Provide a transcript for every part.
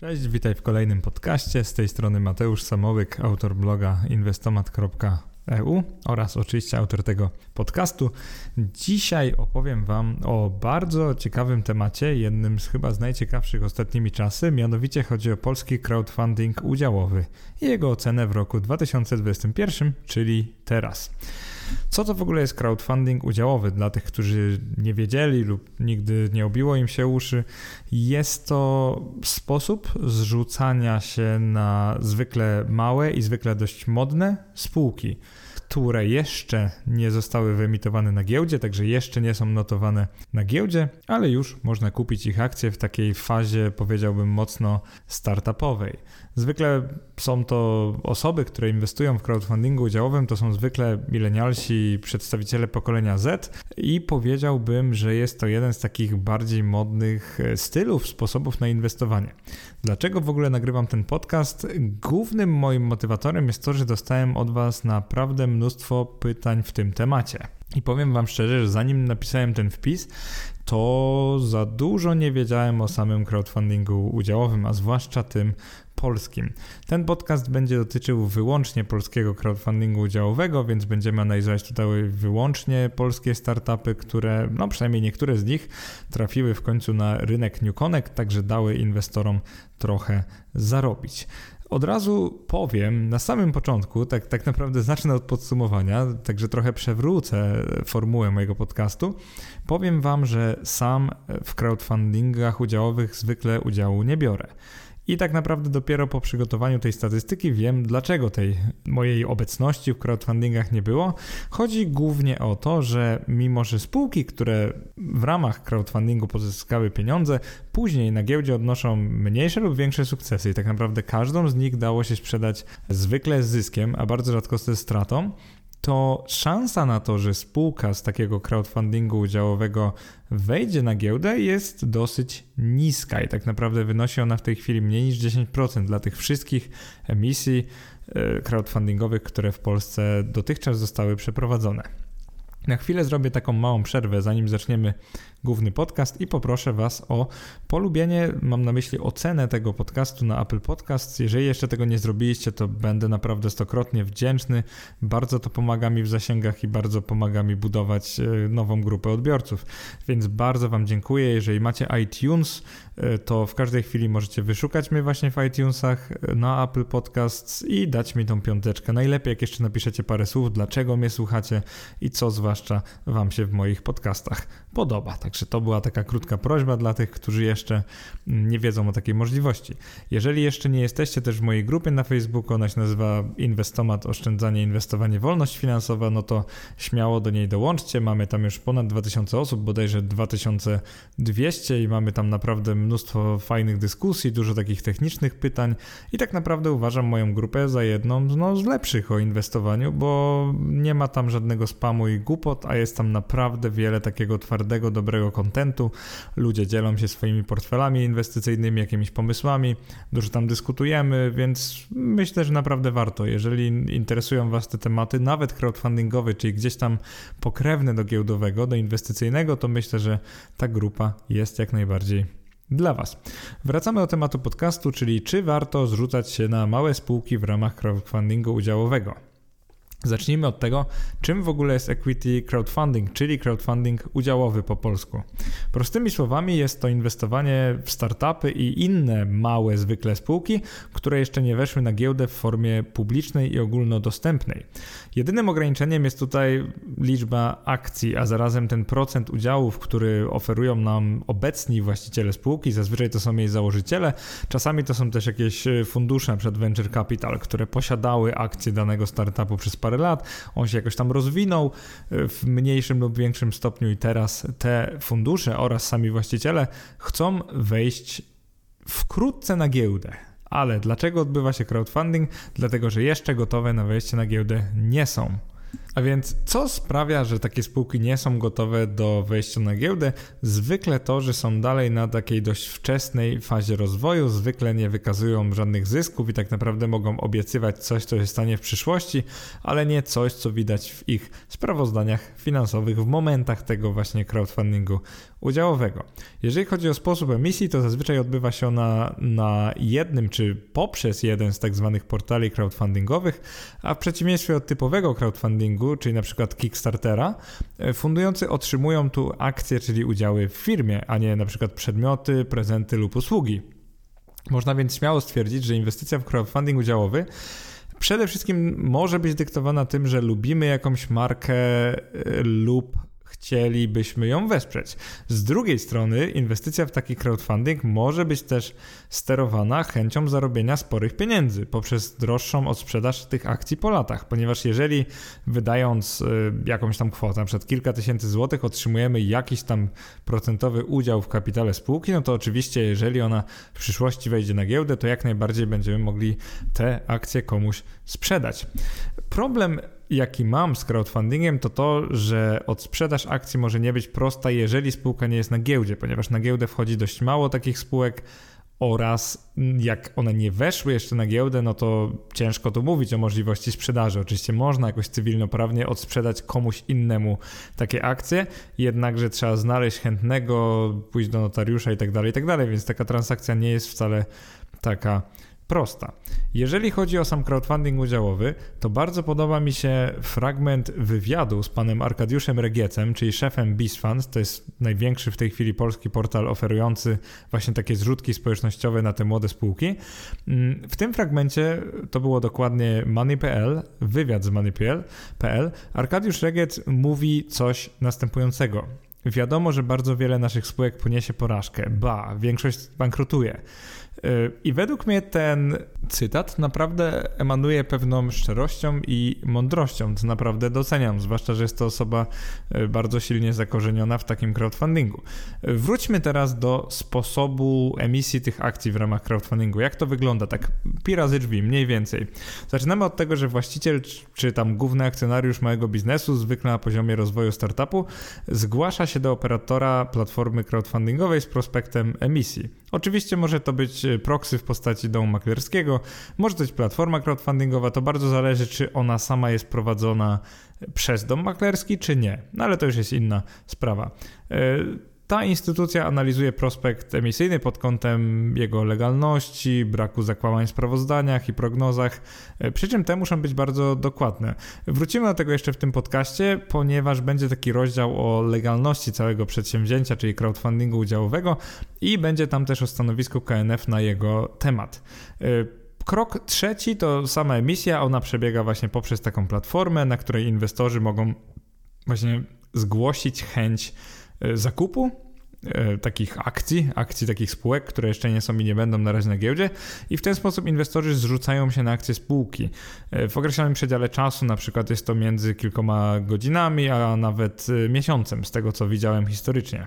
Cześć, witaj w kolejnym podcaście. Z tej strony Mateusz Samołyk, autor bloga inwestomat.eu oraz oczywiście autor tego podcastu. Dzisiaj opowiem Wam o bardzo ciekawym temacie, jednym z chyba z najciekawszych ostatnimi czasy, mianowicie chodzi o polski crowdfunding udziałowy i jego ocenę w roku 2021, czyli teraz. Co to w ogóle jest crowdfunding udziałowy? Dla tych, którzy nie wiedzieli lub nigdy nie obiło im się uszy, jest to sposób zrzucania się na zwykle małe i zwykle dość modne spółki które jeszcze nie zostały wyemitowane na giełdzie, także jeszcze nie są notowane na giełdzie, ale już można kupić ich akcje w takiej fazie, powiedziałbym, mocno startupowej. Zwykle są to osoby, które inwestują w crowdfundingu udziałowym, to są zwykle milenialsi, przedstawiciele pokolenia Z i powiedziałbym, że jest to jeden z takich bardziej modnych e, stylów, sposobów na inwestowanie. Dlaczego w ogóle nagrywam ten podcast? Głównym moim motywatorem jest to, że dostałem od Was naprawdę mnóstwo pytań w tym temacie. I powiem Wam szczerze, że zanim napisałem ten wpis, to za dużo nie wiedziałem o samym crowdfundingu udziałowym, a zwłaszcza tym polskim. Ten podcast będzie dotyczył wyłącznie polskiego crowdfundingu udziałowego, więc będziemy analizować tutaj wyłącznie polskie startupy, które, no przynajmniej niektóre z nich, trafiły w końcu na rynek New Connect, także dały inwestorom trochę zarobić. Od razu powiem na samym początku, tak, tak naprawdę zacznę od podsumowania, także trochę przewrócę formułę mojego podcastu. Powiem Wam, że sam w crowdfundingach udziałowych zwykle udziału nie biorę. I tak naprawdę dopiero po przygotowaniu tej statystyki wiem, dlaczego tej mojej obecności w crowdfundingach nie było. Chodzi głównie o to, że mimo, że spółki, które w ramach crowdfundingu pozyskały pieniądze, później na giełdzie odnoszą mniejsze lub większe sukcesy i tak naprawdę każdą z nich dało się sprzedać zwykle z zyskiem, a bardzo rzadko ze stratą, to szansa na to, że spółka z takiego crowdfundingu udziałowego wejdzie na giełdę jest dosyć niska i tak naprawdę wynosi ona w tej chwili mniej niż 10% dla tych wszystkich emisji e, crowdfundingowych, które w Polsce dotychczas zostały przeprowadzone. Na chwilę zrobię taką małą przerwę, zanim zaczniemy główny podcast i poproszę Was o polubienie, mam na myśli ocenę tego podcastu na Apple Podcasts. Jeżeli jeszcze tego nie zrobiliście, to będę naprawdę stokrotnie wdzięczny. Bardzo to pomaga mi w zasięgach i bardzo pomaga mi budować e, nową grupę odbiorców. Więc bardzo Wam dziękuję. Jeżeli macie iTunes, e, to w każdej chwili możecie wyszukać mnie właśnie w iTunesach e, na Apple Podcasts i dać mi tą piąteczkę. Najlepiej jak jeszcze napiszecie parę słów, dlaczego mnie słuchacie i co zwłaszcza Wam się w moich podcastach podoba. Także to była taka krótka prośba dla tych, którzy jeszcze nie wiedzą o takiej możliwości. Jeżeli jeszcze nie jesteście też w mojej grupie na Facebooku, ona się nazywa Inwestomat Oszczędzanie, Inwestowanie, Wolność Finansowa, no to śmiało do niej dołączcie. Mamy tam już ponad 2000 osób, bodajże 2200 i mamy tam naprawdę mnóstwo fajnych dyskusji, dużo takich technicznych pytań i tak naprawdę uważam moją grupę za jedną no, z lepszych o inwestowaniu, bo nie ma tam żadnego spamu i głupot, a jest tam naprawdę wiele takiego twardego, dobrego kontentu. Ludzie dzielą się swoimi portfelami inwestycyjnymi, jakimiś pomysłami, dużo tam dyskutujemy, więc myślę, że naprawdę warto. Jeżeli interesują Was te tematy, nawet crowdfundingowe, czyli gdzieś tam pokrewne do giełdowego, do inwestycyjnego, to myślę, że ta grupa jest jak najbardziej dla Was. Wracamy do tematu podcastu, czyli czy warto zrzucać się na małe spółki w ramach crowdfundingu udziałowego. Zacznijmy od tego, czym w ogóle jest equity crowdfunding, czyli crowdfunding udziałowy po polsku. Prostymi słowami jest to inwestowanie w startupy i inne małe zwykle spółki, które jeszcze nie weszły na giełdę w formie publicznej i ogólnodostępnej. Jedynym ograniczeniem jest tutaj liczba akcji, a zarazem ten procent udziałów, który oferują nam obecni właściciele spółki, zazwyczaj to są jej założyciele, czasami to są też jakieś fundusze, przed venture capital, które posiadały akcje danego startupu przez parę parę lat, on się jakoś tam rozwinął e, w mniejszym lub większym stopniu i teraz te fundusze oraz sami właściciele chcą wejść wkrótce na giełdę. Ale dlaczego odbywa się crowdfunding? Dlatego, że jeszcze gotowe na wejście na giełdę nie są. A więc co sprawia, że takie spółki nie są gotowe do wejścia na giełdę? Zwykle to, że są dalej na takiej dość wczesnej fazie rozwoju, zwykle nie wykazują żadnych zysków i tak naprawdę mogą obiecywać coś, co się stanie w przyszłości, ale nie coś, co widać w ich sprawozdaniach finansowych w momentach tego właśnie crowdfundingu udziałowego. Jeżeli chodzi o sposób emisji, to zazwyczaj odbywa się ona na jednym czy poprzez jeden z tak zwanych portali crowdfundingowych, a w przeciwieństwie od typowego crowdfundingu, czyli na przykład Kickstartera, e, fundujący otrzymują tu akcje, czyli udziały w firmie, a nie na przykład przedmioty, prezenty lub usługi. Można więc śmiało stwierdzić, że inwestycja w crowdfunding udziałowy przede wszystkim może być dyktowana tym, że lubimy jakąś markę e, lub chcielibyśmy ją wesprzeć. Z drugiej strony, inwestycja w taki crowdfunding może być też sterowana chęcią zarobienia sporych pieniędzy poprzez droższą odsprzedaż tych akcji po latach, ponieważ jeżeli wydając y, jakąś tam kwotę, np. kilka tysięcy złotych, otrzymujemy jakiś tam procentowy udział w kapitale spółki, no to oczywiście, jeżeli ona w przyszłości wejdzie na giełdę, to jak najbardziej będziemy mogli te akcje komuś sprzedać. Problem jaki mam z crowdfundingiem, to to, że odsprzedaż akcji może nie być prosta, jeżeli spółka nie jest na giełdzie, ponieważ na giełdę wchodzi dość mało takich spółek oraz jak one nie weszły jeszcze na giełdę, no to ciężko tu mówić o możliwości sprzedaży. Oczywiście można jakoś cywilnoprawnie odsprzedać komuś innemu takie akcje, jednakże trzeba znaleźć chętnego, pójść do notariusza i tak dalej, i tak dalej, więc taka transakcja nie jest wcale taka prosta. Jeżeli chodzi o sam crowdfunding udziałowy, to bardzo podoba mi się fragment wywiadu z panem Arkadiuszem Regiecem, czyli szefem BizFund. To jest największy w tej chwili polski portal oferujący właśnie takie zrzutki społecznościowe na te młode spółki. W tym fragmencie to było dokładnie Money.pl, wywiad z Money.pl. Arkadiusz Regiec mówi coś następującego. Wiadomo, że bardzo wiele naszych spółek poniesie porażkę. Ba, większość bankrutuje. Y, I według mnie ten cytat naprawdę emanuje pewną szczerością i mądrością, co naprawdę doceniam, zwłaszcza, że jest to osoba y, bardzo silnie zakorzeniona w takim crowdfundingu. Y, wróćmy teraz do sposobu emisji tych akcji w ramach crowdfundingu. Jak to wygląda? Tak pi razy drzwi, mniej więcej. Zaczynamy od tego, że właściciel czy tam główny akcjonariusz małego biznesu, zwykle na poziomie rozwoju startupu, zgłasza się do operatora platformy crowdfundingowej z prospektem emisji. Oczywiście może to być proxy w postaci domu maklerskiego, może to być platforma crowdfundingowa, to bardzo zależy, czy ona sama jest prowadzona przez dom maklerski, czy nie. No ale to już jest inna sprawa. E, ta instytucja analizuje prospekt emisyjny pod kątem jego legalności, braku zakłamań w sprawozdaniach i prognozach, e, przy czym te muszą być bardzo dokładne. Wrócimy do tego jeszcze w tym podcaście, ponieważ będzie taki rozdział o legalności całego przedsięwzięcia, czyli crowdfundingu udziałowego i będzie tam też o stanowisku KNF na jego temat. Krok trzeci to sama emisja, ona przebiega właśnie poprzez taką platformę, na której inwestorzy mogą właśnie zgłosić chęć E, zakupu e, takich akcji, akcji takich spółek, które jeszcze nie są i nie będą na razie na giełdzie i w ten sposób inwestorzy zrzucają się na akcje spółki. E, w określonym przedziale czasu, na przykład jest to między kilkoma godzinami, a nawet miesiącem, z tego co widziałem historycznie.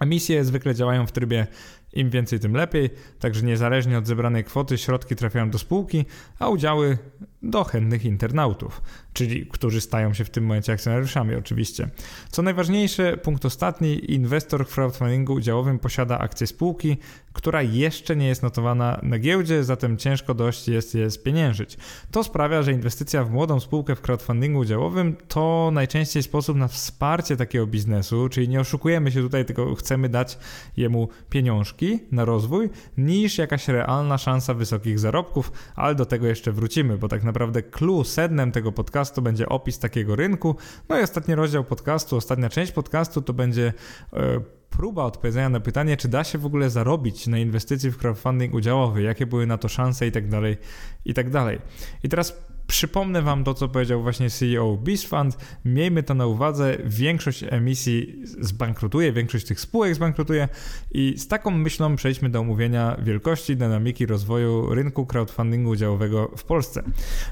Emisje zwykle działają w trybie im więcej, tym lepiej, także niezależnie od zebranej kwoty środki trafiają do spółki, a udziały do chętnych internautów, czyli którzy stają się w tym momencie akcjonariuszami oczywiście. Co najważniejsze, punkt ostatni, inwestor w crowdfundingu udziałowym posiada akcje spółki, która jeszcze nie jest notowana na giełdzie, zatem ciężko dość jest je spieniężyć. To sprawia, że inwestycja w młodą spółkę w crowdfundingu udziałowym to najczęściej sposób na wsparcie takiego biznesu, czyli nie oszukujemy się tutaj, tylko chcemy dać jemu pieniążki na rozwój, niż jakaś realna szansa wysokich zarobków, ale do tego jeszcze wrócimy, bo tak naprawdę clue, sednem tego podcastu będzie opis takiego rynku. No i ostatni rozdział podcastu, ostatnia część podcastu to będzie e, próba odpowiedzenia na pytanie, czy da się w ogóle zarobić na inwestycji w crowdfunding udziałowy, jakie były na to szanse i tak dalej, i tak dalej. I teraz Przypomnę Wam to, co powiedział właśnie CEO BizFund. Miejmy to na uwadze. Większość emisji zbankrutuje, większość tych spółek zbankrutuje i z taką myślą przejdźmy do omówienia wielkości, dynamiki rozwoju rynku crowdfundingu udziałowego w Polsce.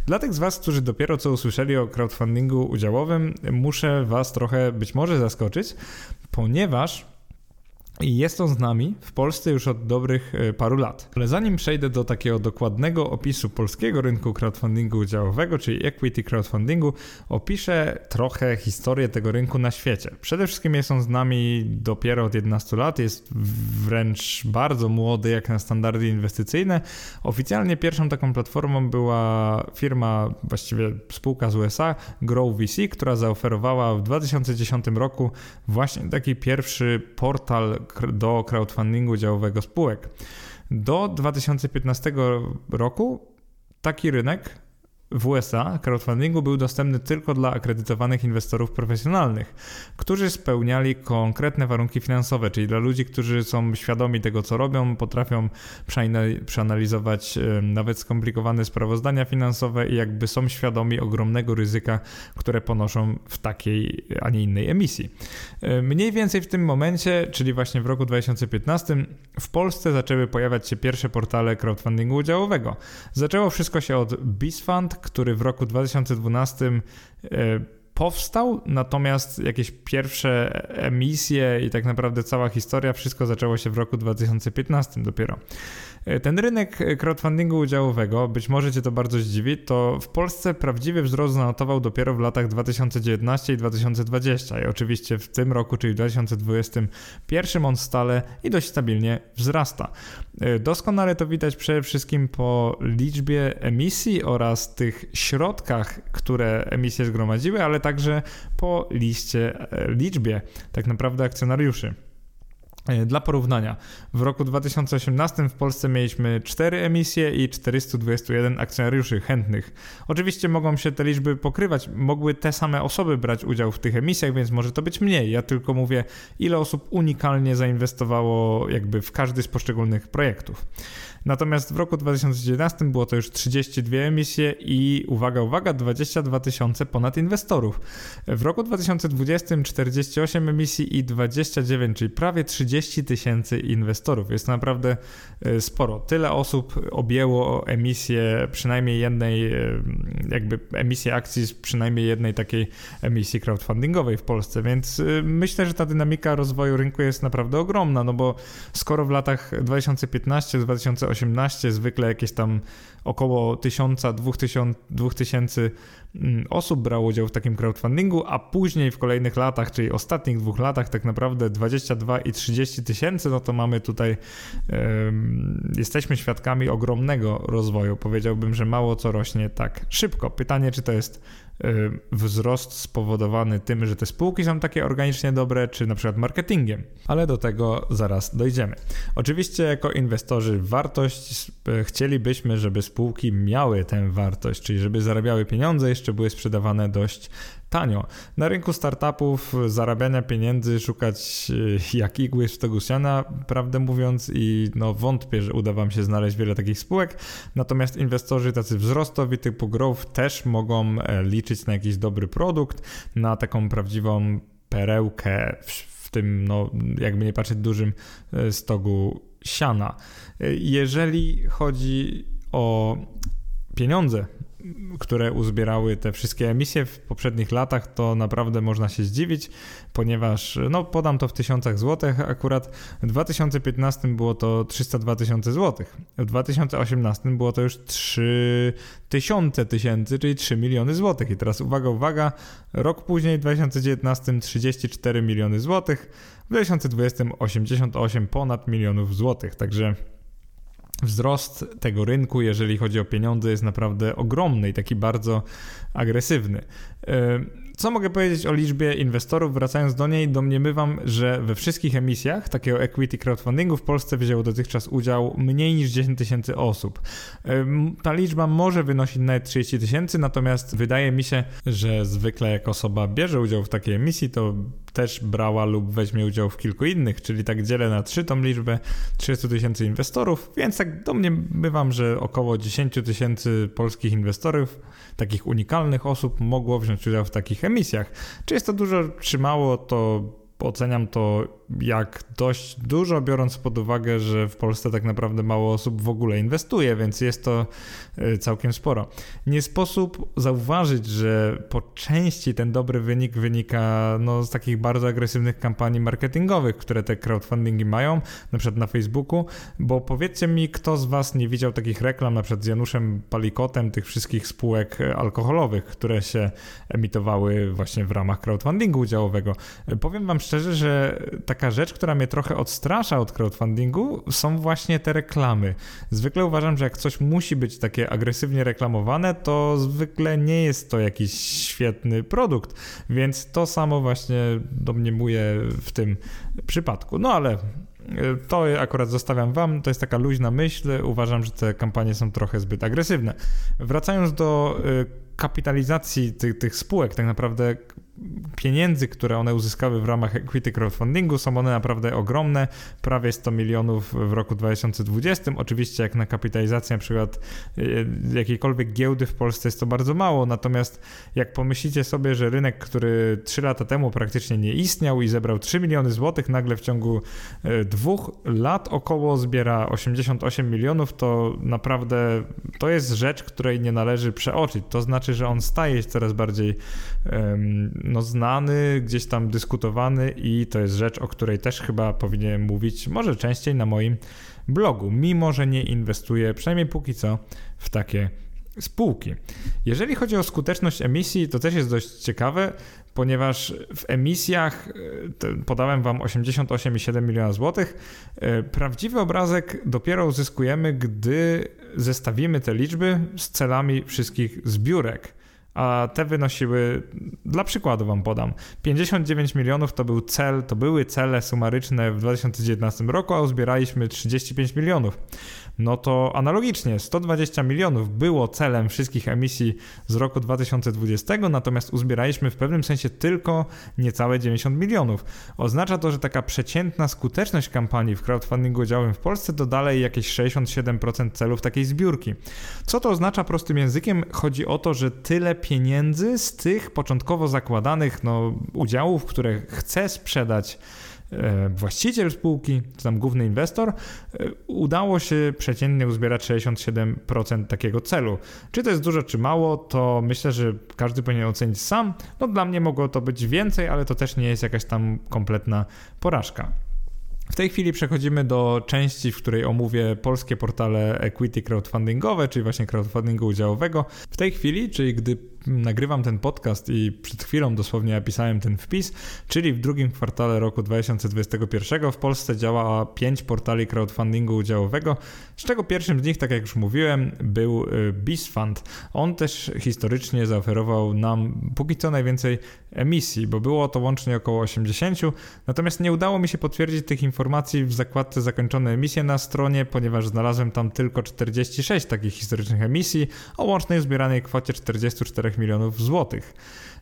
Dla tych z Was, którzy dopiero co usłyszeli o crowdfundingu udziałowym, muszę Was trochę być może zaskoczyć, ponieważ I jest on z nami w Polsce już od dobrych e, paru lat. Ale zanim przejdę do takiego dokładnego opisu polskiego rynku crowdfundingu udziałowego, czyli equity crowdfundingu, opiszę trochę historię tego rynku na świecie. Przede wszystkim jest on z nami dopiero od 11 lat, jest wręcz bardzo młody jak na standardy inwestycyjne. Oficjalnie pierwszą taką platformą była firma, właściwie spółka z USA, Grow VC, która zaoferowała w 2010 roku właśnie taki pierwszy portal do crowdfundingu działowego spółek. Do 2015 roku taki rynek w USA crowdfundingu był dostępny tylko dla akredytowanych inwestorów profesjonalnych, którzy spełniali konkretne warunki finansowe, czyli dla ludzi, którzy są świadomi tego, co robią, potrafią przeanalizować nawet skomplikowane sprawozdania finansowe i jakby są świadomi ogromnego ryzyka, które ponoszą w takiej, a nie innej emisji. Mniej więcej w tym momencie, czyli właśnie w roku 2015, w Polsce zaczęły pojawiać się pierwsze portale crowdfundingu udziałowego. Zaczęło wszystko się od BizFund, który w roku 2012 e, powstał, natomiast jakieś pierwsze emisje i tak naprawdę cała historia, wszystko zaczęło się w roku 2015 dopiero. E, ten rynek crowdfundingu udziałowego, być może Cię to bardzo zdziwi, to w Polsce prawdziwy wzrost zanotował dopiero w latach 2019 i 2020 i oczywiście w tym roku, czyli w 2021 on stale i dość stabilnie wzrasta. E, doskonale to widać przede wszystkim po liczbie emisji oraz tych środkach, które emisje zgromadziły, ale także po liście, e, liczbie tak naprawdę akcjonariuszy. E, dla porównania, w roku 2018 w Polsce mieliśmy 4 emisje i 421 akcjonariuszy chętnych. Oczywiście mogą się te liczby pokrywać, mogły te same osoby brać udział w tych emisjach, więc może to być mniej. Ja tylko mówię, ile osób unikalnie zainwestowało jakby w każdy z poszczególnych projektów. Natomiast w roku 2019 było to już 32 emisje i uwaga, uwaga, 22 tysiące ponad inwestorów. W roku 2020 48 emisji i 29, czyli prawie 30 tysięcy inwestorów. Jest naprawdę e, sporo. Tyle osób objęło emisję przynajmniej jednej, e, jakby emisję akcji z przynajmniej jednej takiej emisji crowdfundingowej w Polsce, więc e, myślę, że ta dynamika rozwoju rynku jest naprawdę ogromna, no bo skoro w latach 2015-2018 2018 zwykle jakieś tam około 1000-2000 2000 mm, osób brało udział w takim crowdfundingu, a później w kolejnych latach, czyli ostatnich dwóch latach, tak naprawdę 22 i 30 tysięcy, no to mamy tutaj, jesteśmy świadkami ogromnego rozwoju. Powiedziałbym, że mało co rośnie tak szybko. Pytanie, czy to jest wzrost spowodowany tym, że te spółki są takie organicznie dobre, czy na przykład marketingiem. Ale do tego zaraz dojdziemy. Oczywiście, jako inwestorzy, wartość y, chcielibyśmy, żeby spółki miały tę wartość, czyli żeby zarabiały pieniądze, jeszcze były sprzedawane dość tanio. Na rynku startupów zarabiania pieniędzy szukać e, jak igły siana, prawdę mówiąc, i no wątpię, że uda Wam się znaleźć wiele takich spółek. Natomiast inwestorzy tacy wzrostowi typu growth też mogą e, liczyć na jakiś dobry produkt, na taką prawdziwą perełkę w, w tym, no jakby nie patrzeć, dużym e, stogu siana. Jeżeli chodzi o pieniądze, które uzbierały te wszystkie emisje w poprzednich latach, to naprawdę można się zdziwić, ponieważ, no podam to w tysiącach złotych, akurat w 2015 było to 302 tysiące złotych, w 2018 było to już 3 tysiące tysięcy, czyli 3 miliony złotych. I teraz uwaga, uwaga, rok później, w 2019 34 miliony złotych, w 2020 88 ponad milionów złotych, także wzrost tego rynku, jeżeli chodzi o pieniądze, jest naprawdę ogromny i taki bardzo agresywny. E, co mogę powiedzieć o liczbie inwestorów? Wracając do niej, domniemywam, że we wszystkich emisjach takiego equity crowdfundingu w Polsce wzięło dotychczas udział mniej niż 10 tysięcy osób. E, ta liczba może wynosić nawet 30 tysięcy, natomiast wydaje mi się, że zwykle jak osoba bierze udział w takiej emisji, to też brała lub weźmie udział w kilku innych, czyli tak dzielę na trzy tą liczbę 30 tysięcy inwestorów, więc tak do mnie bywam, że około 10 tysięcy polskich inwestorów, takich unikalnych osób mogło wziąć udział w takich emisjach. Czy jest to dużo, czy mało, to oceniam to jak dość dużo, biorąc pod uwagę, że w Polsce tak naprawdę mało osób w ogóle inwestuje, więc jest to e, całkiem sporo. Nie sposób zauważyć, że po części ten dobry wynik wynika no, z takich bardzo agresywnych kampanii marketingowych, które te crowdfundingi mają, na przykład na Facebooku, bo powiedzcie mi, kto z Was nie widział takich reklam, na przykład z Januszem Palikotem, tych wszystkich spółek alkoholowych, które się emitowały właśnie w ramach crowdfundingu udziałowego. Powiem Wam szczerze, że taka rzecz, która mnie trochę odstrasza od crowdfundingu, są właśnie te reklamy. Zwykle uważam, że jak coś musi być takie agresywnie reklamowane, to zwykle nie jest to jakiś świetny produkt, więc to samo właśnie domniemuję w tym przypadku. No ale to akurat zostawiam Wam, to jest taka luźna myśl. Uważam, że te kampanie są trochę zbyt agresywne. Wracając do y, kapitalizacji tych spółek, tak naprawdę pieniędzy, które one uzyskały w ramach equity crowdfundingu, są one naprawdę ogromne, prawie 100 milionów w roku 2020. Oczywiście jak na kapitalizację na przykład y, jakiejkolwiek giełdy w Polsce jest to bardzo mało, natomiast jak pomyślicie sobie, że rynek, który 3 lata temu praktycznie nie istniał i zebrał 3 miliony złotych, nagle w ciągu y, dwóch lat około zbiera 88 milionów, to naprawdę to jest rzecz, której nie należy przeoczyć. To znaczy, że on staje się coraz bardziej um, no, znany, gdzieś tam dyskutowany i to jest rzecz, o której też chyba powinienem mówić może częściej na moim blogu, mimo że nie inwestuję, przynajmniej póki co, w takie spółki. Jeżeli chodzi o skuteczność emisji, to też jest dość ciekawe, ponieważ w emisjach podałem Wam 88,7 miliona złotych. E, prawdziwy obrazek dopiero uzyskujemy, gdy zestawimy te liczby z celami wszystkich zbiórek a te wynosiły, dla przykładu wam podam, 59 milionów to był cel, to były cele sumaryczne w 2019 roku, a uzbieraliśmy 35 milionów no to analogicznie 120 milionów było celem wszystkich emisji z roku 2020, natomiast uzbieraliśmy w pewnym sensie tylko niecałe 90 milionów. Oznacza to, że taka przeciętna skuteczność kampanii w crowdfundingu udziałowym w Polsce to dalej jakieś 67% celów takiej zbiórki. Co to oznacza prostym językiem? Chodzi o to, że tyle pieniędzy z tych początkowo zakładanych no, udziałów, które chce sprzedać właściciel spółki, czy tam główny inwestor, e, udało się przeciętnie uzbierać 67% takiego celu. Czy to jest dużo, czy mało, to myślę, że każdy powinien ocenić sam. No dla mnie mogło to być więcej, ale to też nie jest jakaś tam kompletna porażka. W tej chwili przechodzimy do części, w której omówię polskie portale equity crowdfundingowe, czyli właśnie crowdfundingu udziałowego. W tej chwili, czyli gdy nagrywam ten podcast i przed chwilą dosłownie napisałem ten wpis, czyli w drugim kwartale roku 2021 w Polsce działa pięć portali crowdfundingu udziałowego, z czego pierwszym z nich, tak jak już mówiłem, był y, BizFund. On też historycznie zaoferował nam póki co najwięcej emisji, bo było to łącznie około 80, natomiast nie udało mi się potwierdzić tych informacji w zakładce zakończone emisje na stronie, ponieważ znalazłem tam tylko 46 takich historycznych emisji o łącznej zbieranej kwocie 44 milionów złotych.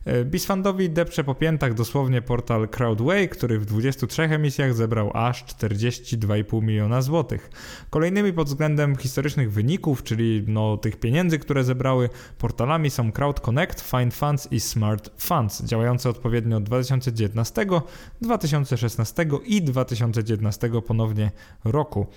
E, Bisfundowi depcze po piętach dosłownie portal Crowdway, który w 23 emisjach zebrał aż 42,5 miliona złotych. Kolejnymi pod względem historycznych wyników, czyli no, tych pieniędzy, które zebrały, portalami są Crowd Connect, Find Funds i Smart Funds, działające odpowiednio od 2019, 2016 i 2019 ponownie roku.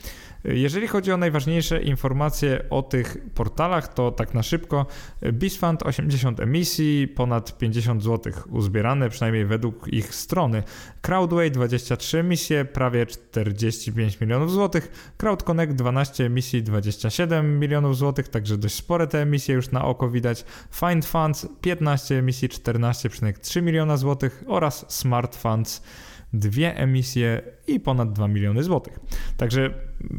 Jeżeli chodzi o najważniejsze informacje o tych portalach, to tak na szybko BizFund 80 emisji, ponad 50 zł uzbierane, przynajmniej według ich strony. Crowdway 23 emisje, prawie 45 milionów złotych. CrowdConnect 12 emisji, 27 milionów złotych, także dość spore te emisje już na oko widać. Find Funds 15 emisji, 14,3 miliona złotych oraz Smart Funds dwie emisje i ponad 2 miliony złotych. Także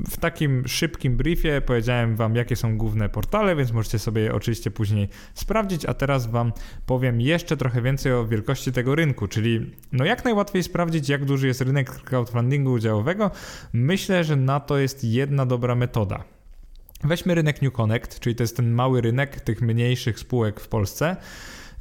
w takim szybkim briefie powiedziałem Wam, jakie są główne portale, więc możecie sobie je oczywiście później sprawdzić, a teraz Wam powiem jeszcze trochę więcej o wielkości tego rynku, czyli no jak najłatwiej sprawdzić, jak duży jest rynek crowdfundingu udziałowego. Myślę, że na to jest jedna dobra metoda. Weźmy rynek New Connect, czyli to jest ten mały rynek tych mniejszych spółek w Polsce,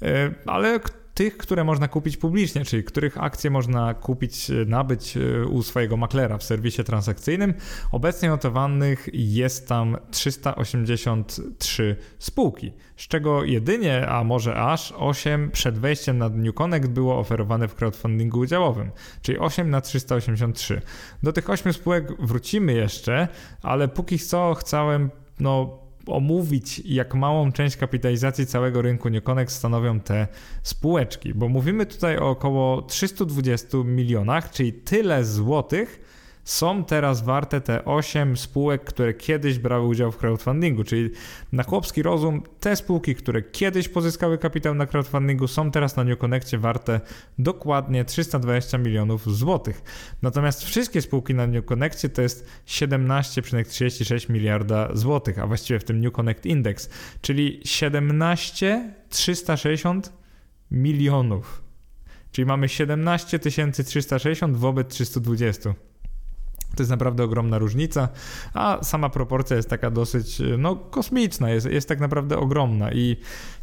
e, ale tych, które można kupić publicznie, czyli których akcje można kupić, nabyć u swojego maklera w serwisie transakcyjnym. Obecnie notowanych jest tam 383 spółki, z czego jedynie, a może aż 8 przed wejściem na New Connect było oferowane w crowdfundingu udziałowym, czyli 8 na 383. Do tych 8 spółek wrócimy jeszcze, ale póki co chciałem no, omówić, jak małą część kapitalizacji całego rynku NewConnect stanowią te spółeczki, bo mówimy tutaj o około 320 milionach, czyli tyle złotych, są teraz warte te 8 spółek, które kiedyś brały udział w crowdfundingu, czyli na chłopski rozum te spółki, które kiedyś pozyskały kapitał na crowdfundingu są teraz na New Connectie warte dokładnie 320 milionów złotych. Natomiast wszystkie spółki na New Connectie to jest 17,36 miliarda złotych, a właściwie w tym New Connect Index, czyli 17 360 milionów. Czyli mamy 17 360 wobec 320. To jest naprawdę ogromna różnica, a sama proporcja jest taka dosyć no, kosmiczna, jest, jest tak naprawdę ogromna. I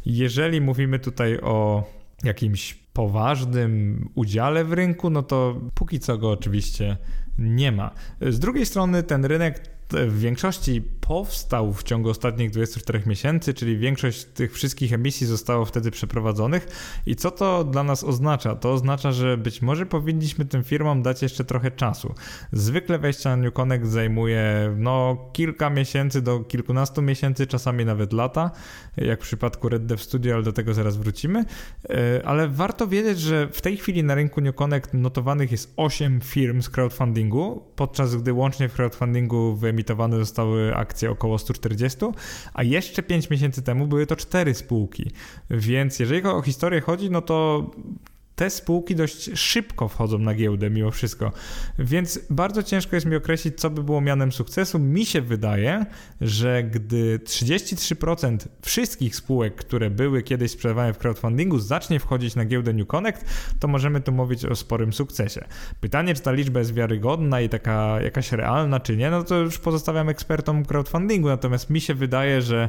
jeżeli mówimy tutaj o jakimś poważnym udziale w rynku, no to póki co go oczywiście nie ma. Z drugiej strony ten rynek w większości powstał w ciągu ostatnich 24 miesięcy, czyli większość tych wszystkich emisji zostało wtedy przeprowadzonych. I co to dla nas oznacza? To oznacza, że być może powinniśmy tym firmom dać jeszcze trochę czasu. Zwykle wejście na New Connect zajmuje no, kilka miesięcy do kilkunastu miesięcy, czasami nawet lata, jak w przypadku Red Dev Studio, ale do tego zaraz wrócimy. E, ale warto wiedzieć, że w tej chwili na rynku New Connect notowanych jest 8 firm z crowdfundingu, podczas gdy łącznie w crowdfundingu wyemitowane zostały akcje około 140, a jeszcze 5 miesięcy temu były to 4 spółki. Więc jeżeli o historię chodzi, no to te spółki dość szybko wchodzą na giełdę mimo wszystko. Więc bardzo ciężko jest mi określić, co by było mianem sukcesu. Mi się wydaje, że gdy 33% wszystkich spółek, które były kiedyś sprzedawane w crowdfundingu, zacznie wchodzić na giełdę New Connect, to możemy tu mówić o sporym sukcesie. Pytanie, czy ta liczba jest wiarygodna i taka jakaś realna, czy nie, no to już pozostawiam ekspertom crowdfundingu. Natomiast mi się wydaje, że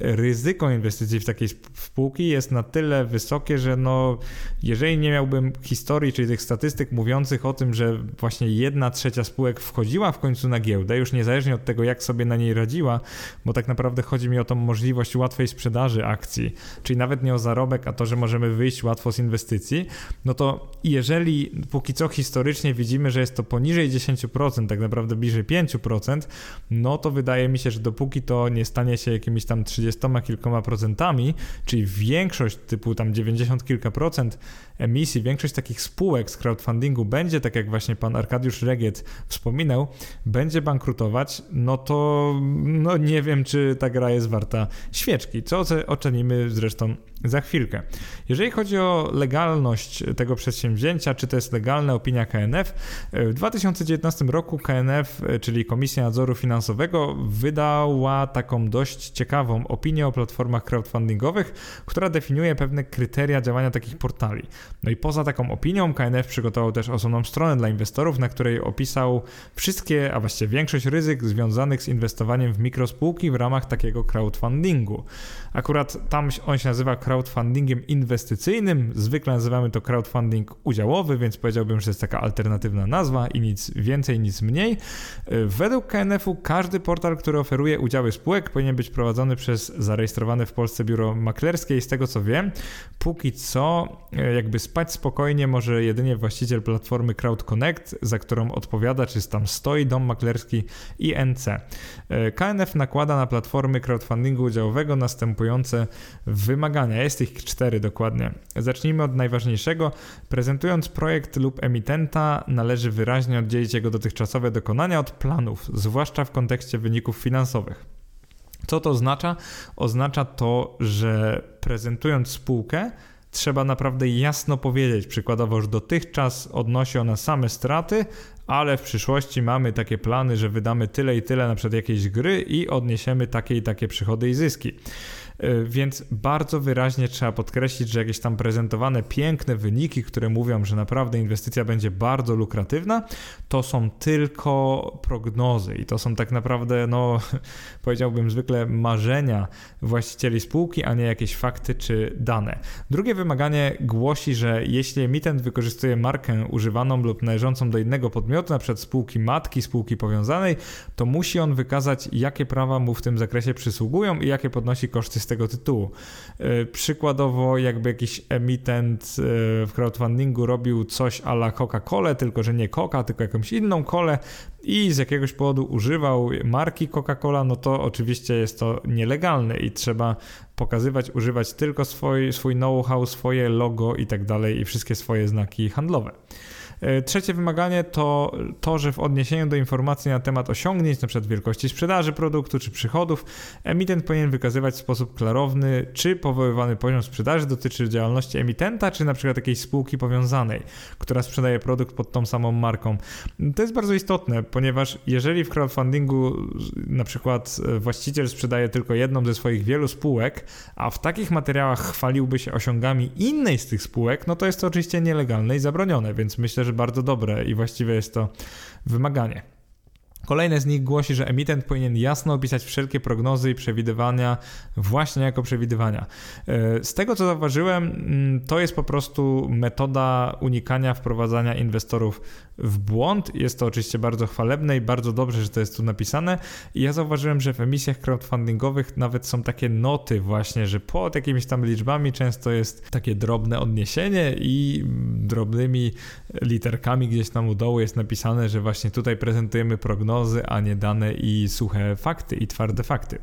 ryzyko inwestycji w takiej spółki jest na tyle wysokie, że no, jeżeli nie miałbym historii, czyli tych statystyk mówiących o tym, że właśnie jedna trzecia spółek wchodziła w końcu na giełdę, już niezależnie od tego, jak sobie na niej radziła, bo tak naprawdę chodzi mi o tą możliwość łatwej sprzedaży akcji, czyli nawet nie o zarobek, a to, że możemy wyjść łatwo z inwestycji, no to jeżeli póki co historycznie widzimy, że jest to poniżej 10%, tak naprawdę bliżej 5%, no to wydaje mi się, że dopóki to nie stanie się jakimiś tam 30 kilkoma procentami, czyli większość typu tam 90 kilka procent emisji, większość takich spółek z crowdfundingu będzie, tak jak właśnie pan Arkadiusz Regiet wspominał, będzie bankrutować, no to no nie wiem, czy ta gra jest warta świeczki, co ocenimy zresztą za chwilkę. Jeżeli chodzi o legalność tego przedsięwzięcia, czy to jest legalna opinia KNF, w 2019 roku KNF, czyli Komisja Nadzoru Finansowego, wydała taką dość ciekawą opinię o platformach crowdfundingowych, która definiuje pewne kryteria działania takich portali. No i poza taką opinią, KNF przygotował też osobną stronę dla inwestorów, na której opisał wszystkie, a właściwie większość ryzyk związanych z inwestowaniem w mikrospółki w ramach takiego crowdfundingu. Akurat tam on się nazywa crowdfundingiem inwestycyjnym, zwykle nazywamy to crowdfunding udziałowy, więc powiedziałbym, że jest taka alternatywna nazwa i nic więcej, nic mniej. Według KNF-u każdy portal, który oferuje udziały spółek powinien być prowadzony przez zarejestrowane w Polsce biuro maklerskie i z tego co wiem, póki co jakby spać spokojnie może jedynie właściciel platformy CrowdConnect, za którą odpowiada, czy tam stoi dom maklerski INC. KNF nakłada na platformy crowdfundingu udziałowego następujące wymagania. Jest ich cztery dokładnie. Zacznijmy od najważniejszego. Prezentując projekt lub emitenta, należy wyraźnie oddzielić jego dotychczasowe dokonania od planów, zwłaszcza w kontekście wyników finansowych. Co to oznacza? Oznacza to, że prezentując spółkę, trzeba naprawdę jasno powiedzieć, przykładowo, że dotychczas odnosi ona same straty, ale w przyszłości mamy takie plany, że wydamy tyle i tyle na przykład jakiejś gry i odniesiemy takie i takie przychody i zyski. E, więc bardzo wyraźnie trzeba podkreślić, że jakieś tam prezentowane piękne wyniki, które mówią, że naprawdę inwestycja będzie bardzo lukratywna, to są tylko prognozy i to są tak naprawdę, no powiedziałbym zwykle marzenia właścicieli spółki, a nie jakieś fakty czy dane. Drugie wymaganie głosi, że jeśli emitent wykorzystuje markę używaną lub należącą do innego podmiotu, np. spółki matki, spółki powiązanej, to musi on wykazać, jakie prawa mu w tym zakresie przysługują i jakie podnosi koszty tego tytułu. E, przykładowo, jakby jakiś emitent e, w crowdfundingu robił coś a la Coca-Colę, tylko że nie Coca, tylko jakąś inną kolę i z jakiegoś powodu używał marki Coca-Cola, no to oczywiście jest to nielegalne i trzeba pokazywać, używać tylko swój, swój know-how, swoje logo i tak dalej i wszystkie swoje znaki handlowe. E, trzecie wymaganie to to, że w odniesieniu do informacji na temat osiągnięć, np. wielkości sprzedaży produktu czy przychodów, emitent powinien wykazywać w sposób klarowny, czy powoływany poziom sprzedaży dotyczy działalności emitenta, czy np. jakiejś spółki powiązanej, która sprzedaje produkt pod tą samą marką. To jest bardzo istotne, ponieważ jeżeli w crowdfundingu na przykład e, właściciel sprzedaje tylko jedną ze swoich wielu spółek, a w takich materiałach chwaliłby się osiągami innej z tych spółek, no to jest to oczywiście nielegalne i zabronione, więc myślę, że że bardzo dobre i właściwie jest to wymaganie. Kolejne z nich głosi, że emitent powinien jasno opisać wszelkie prognozy i przewidywania właśnie jako przewidywania. E, z tego co zauważyłem, mm, to jest po prostu metoda unikania wprowadzania inwestorów w błąd. Jest to oczywiście bardzo chwalebne i bardzo dobrze, że to jest tu napisane. I ja zauważyłem, że w emisjach crowdfundingowych nawet są takie noty właśnie, że pod jakimiś tam liczbami często jest takie drobne odniesienie i drobnymi literkami gdzieś tam u dołu jest napisane, że właśnie tutaj prezentujemy prognozy, a nie dane i suche fakty i twarde fakty.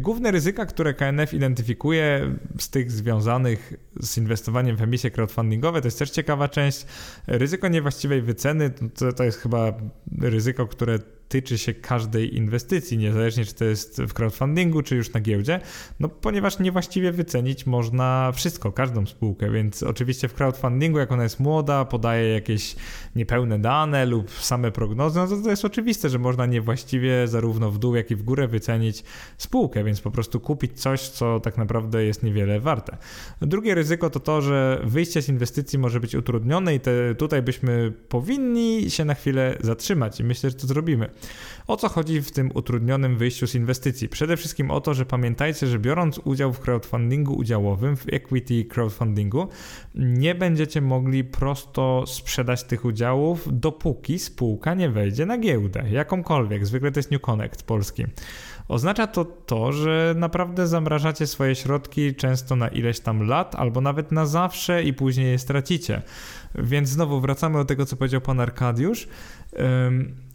Główne ryzyka, które KNF identyfikuje z tych związanych z inwestowaniem w emisje crowdfundingowe, to jest też ciekawa część. Ryzyko niewłaściwej wyceny to, to jest chyba ryzyko, które tyczy się każdej inwestycji, niezależnie czy to jest w crowdfundingu, czy już na giełdzie, no ponieważ niewłaściwie wycenić można wszystko, każdą spółkę, więc oczywiście w crowdfundingu, jak ona jest młoda, podaje jakieś niepełne dane lub same prognozy, no to, to jest oczywiste, że można niewłaściwie zarówno w dół, jak i w górę wycenić spółkę, więc po prostu kupić coś, co tak naprawdę jest niewiele warte. Drugie ryzyko to to, że wyjście z inwestycji może być utrudnione i te, tutaj byśmy powinni się na chwilę zatrzymać i myślę, że to zrobimy. O co chodzi w tym utrudnionym wyjściu z inwestycji? Przede wszystkim o to, że pamiętajcie, że biorąc udział w crowdfundingu udziałowym, w equity crowdfundingu, nie będziecie mogli prosto sprzedać tych udziałów, dopóki spółka nie wejdzie na giełdę, jakąkolwiek. Zwykle to jest New Connect polski. Oznacza to to, że naprawdę zamrażacie swoje środki często na ileś tam lat, albo nawet na zawsze i później je stracicie. Więc znowu wracamy do tego, co powiedział pan Arkadiusz.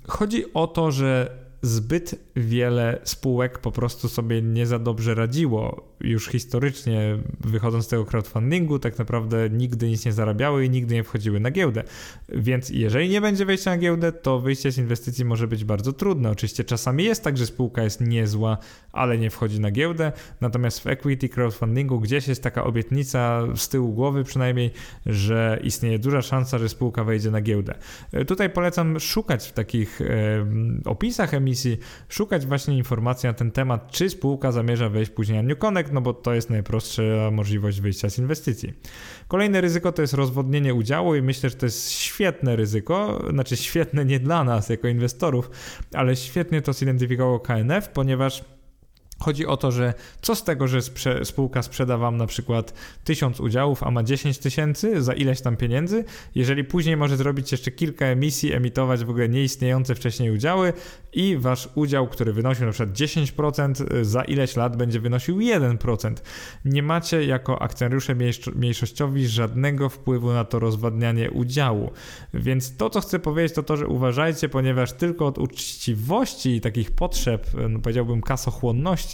Chodzi o to, że zbyt wiele spółek po prostu sobie nie za dobrze radziło już historycznie, wychodząc z tego crowdfundingu, tak naprawdę nigdy nic nie zarabiały i nigdy nie wchodziły na giełdę. Więc jeżeli nie będzie wejścia na giełdę, to wyjście z inwestycji może być bardzo trudne. Oczywiście czasami jest tak, że spółka jest niezła, ale nie wchodzi na giełdę, natomiast w equity crowdfundingu gdzieś jest taka obietnica z tyłu głowy przynajmniej, że istnieje duża szansa, że spółka wejdzie na giełdę. Tutaj polecam szukać w takich e, opisach emisji, szukać właśnie informacji na ten temat, czy spółka zamierza wejść później na New Connect, no bo to jest najprostsza możliwość wyjścia z inwestycji. Kolejne ryzyko to jest rozwodnienie udziału i myślę, że to jest świetne ryzyko, znaczy świetne nie dla nas jako inwestorów, ale świetnie to zidentyfikowało KNF, ponieważ Chodzi o to, że co z tego, że sprze spółka sprzeda wam na przykład 1000 udziałów, a ma 10 tysięcy za ileś tam pieniędzy, jeżeli później może zrobić jeszcze kilka emisji, emitować w ogóle nieistniejące wcześniej udziały i wasz udział, który wynosił na przykład 10%, za ileś lat będzie wynosił 1%. Nie macie jako akcjonariusze mniejszościowi żadnego wpływu na to rozwadnianie udziału. Więc to, co chcę powiedzieć, to to, że uważajcie, ponieważ tylko od uczciwości i takich potrzeb, no powiedziałbym kasochłonności,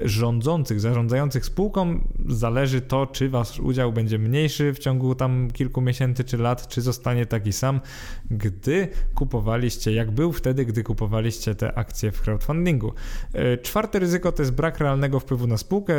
rządzących, zarządzających spółką zależy to, czy wasz udział będzie mniejszy w ciągu tam kilku miesięcy czy lat, czy zostanie taki sam, gdy kupowaliście, jak był wtedy, gdy kupowaliście te akcje w crowdfundingu. E, czwarte ryzyko to jest brak realnego wpływu na spółkę.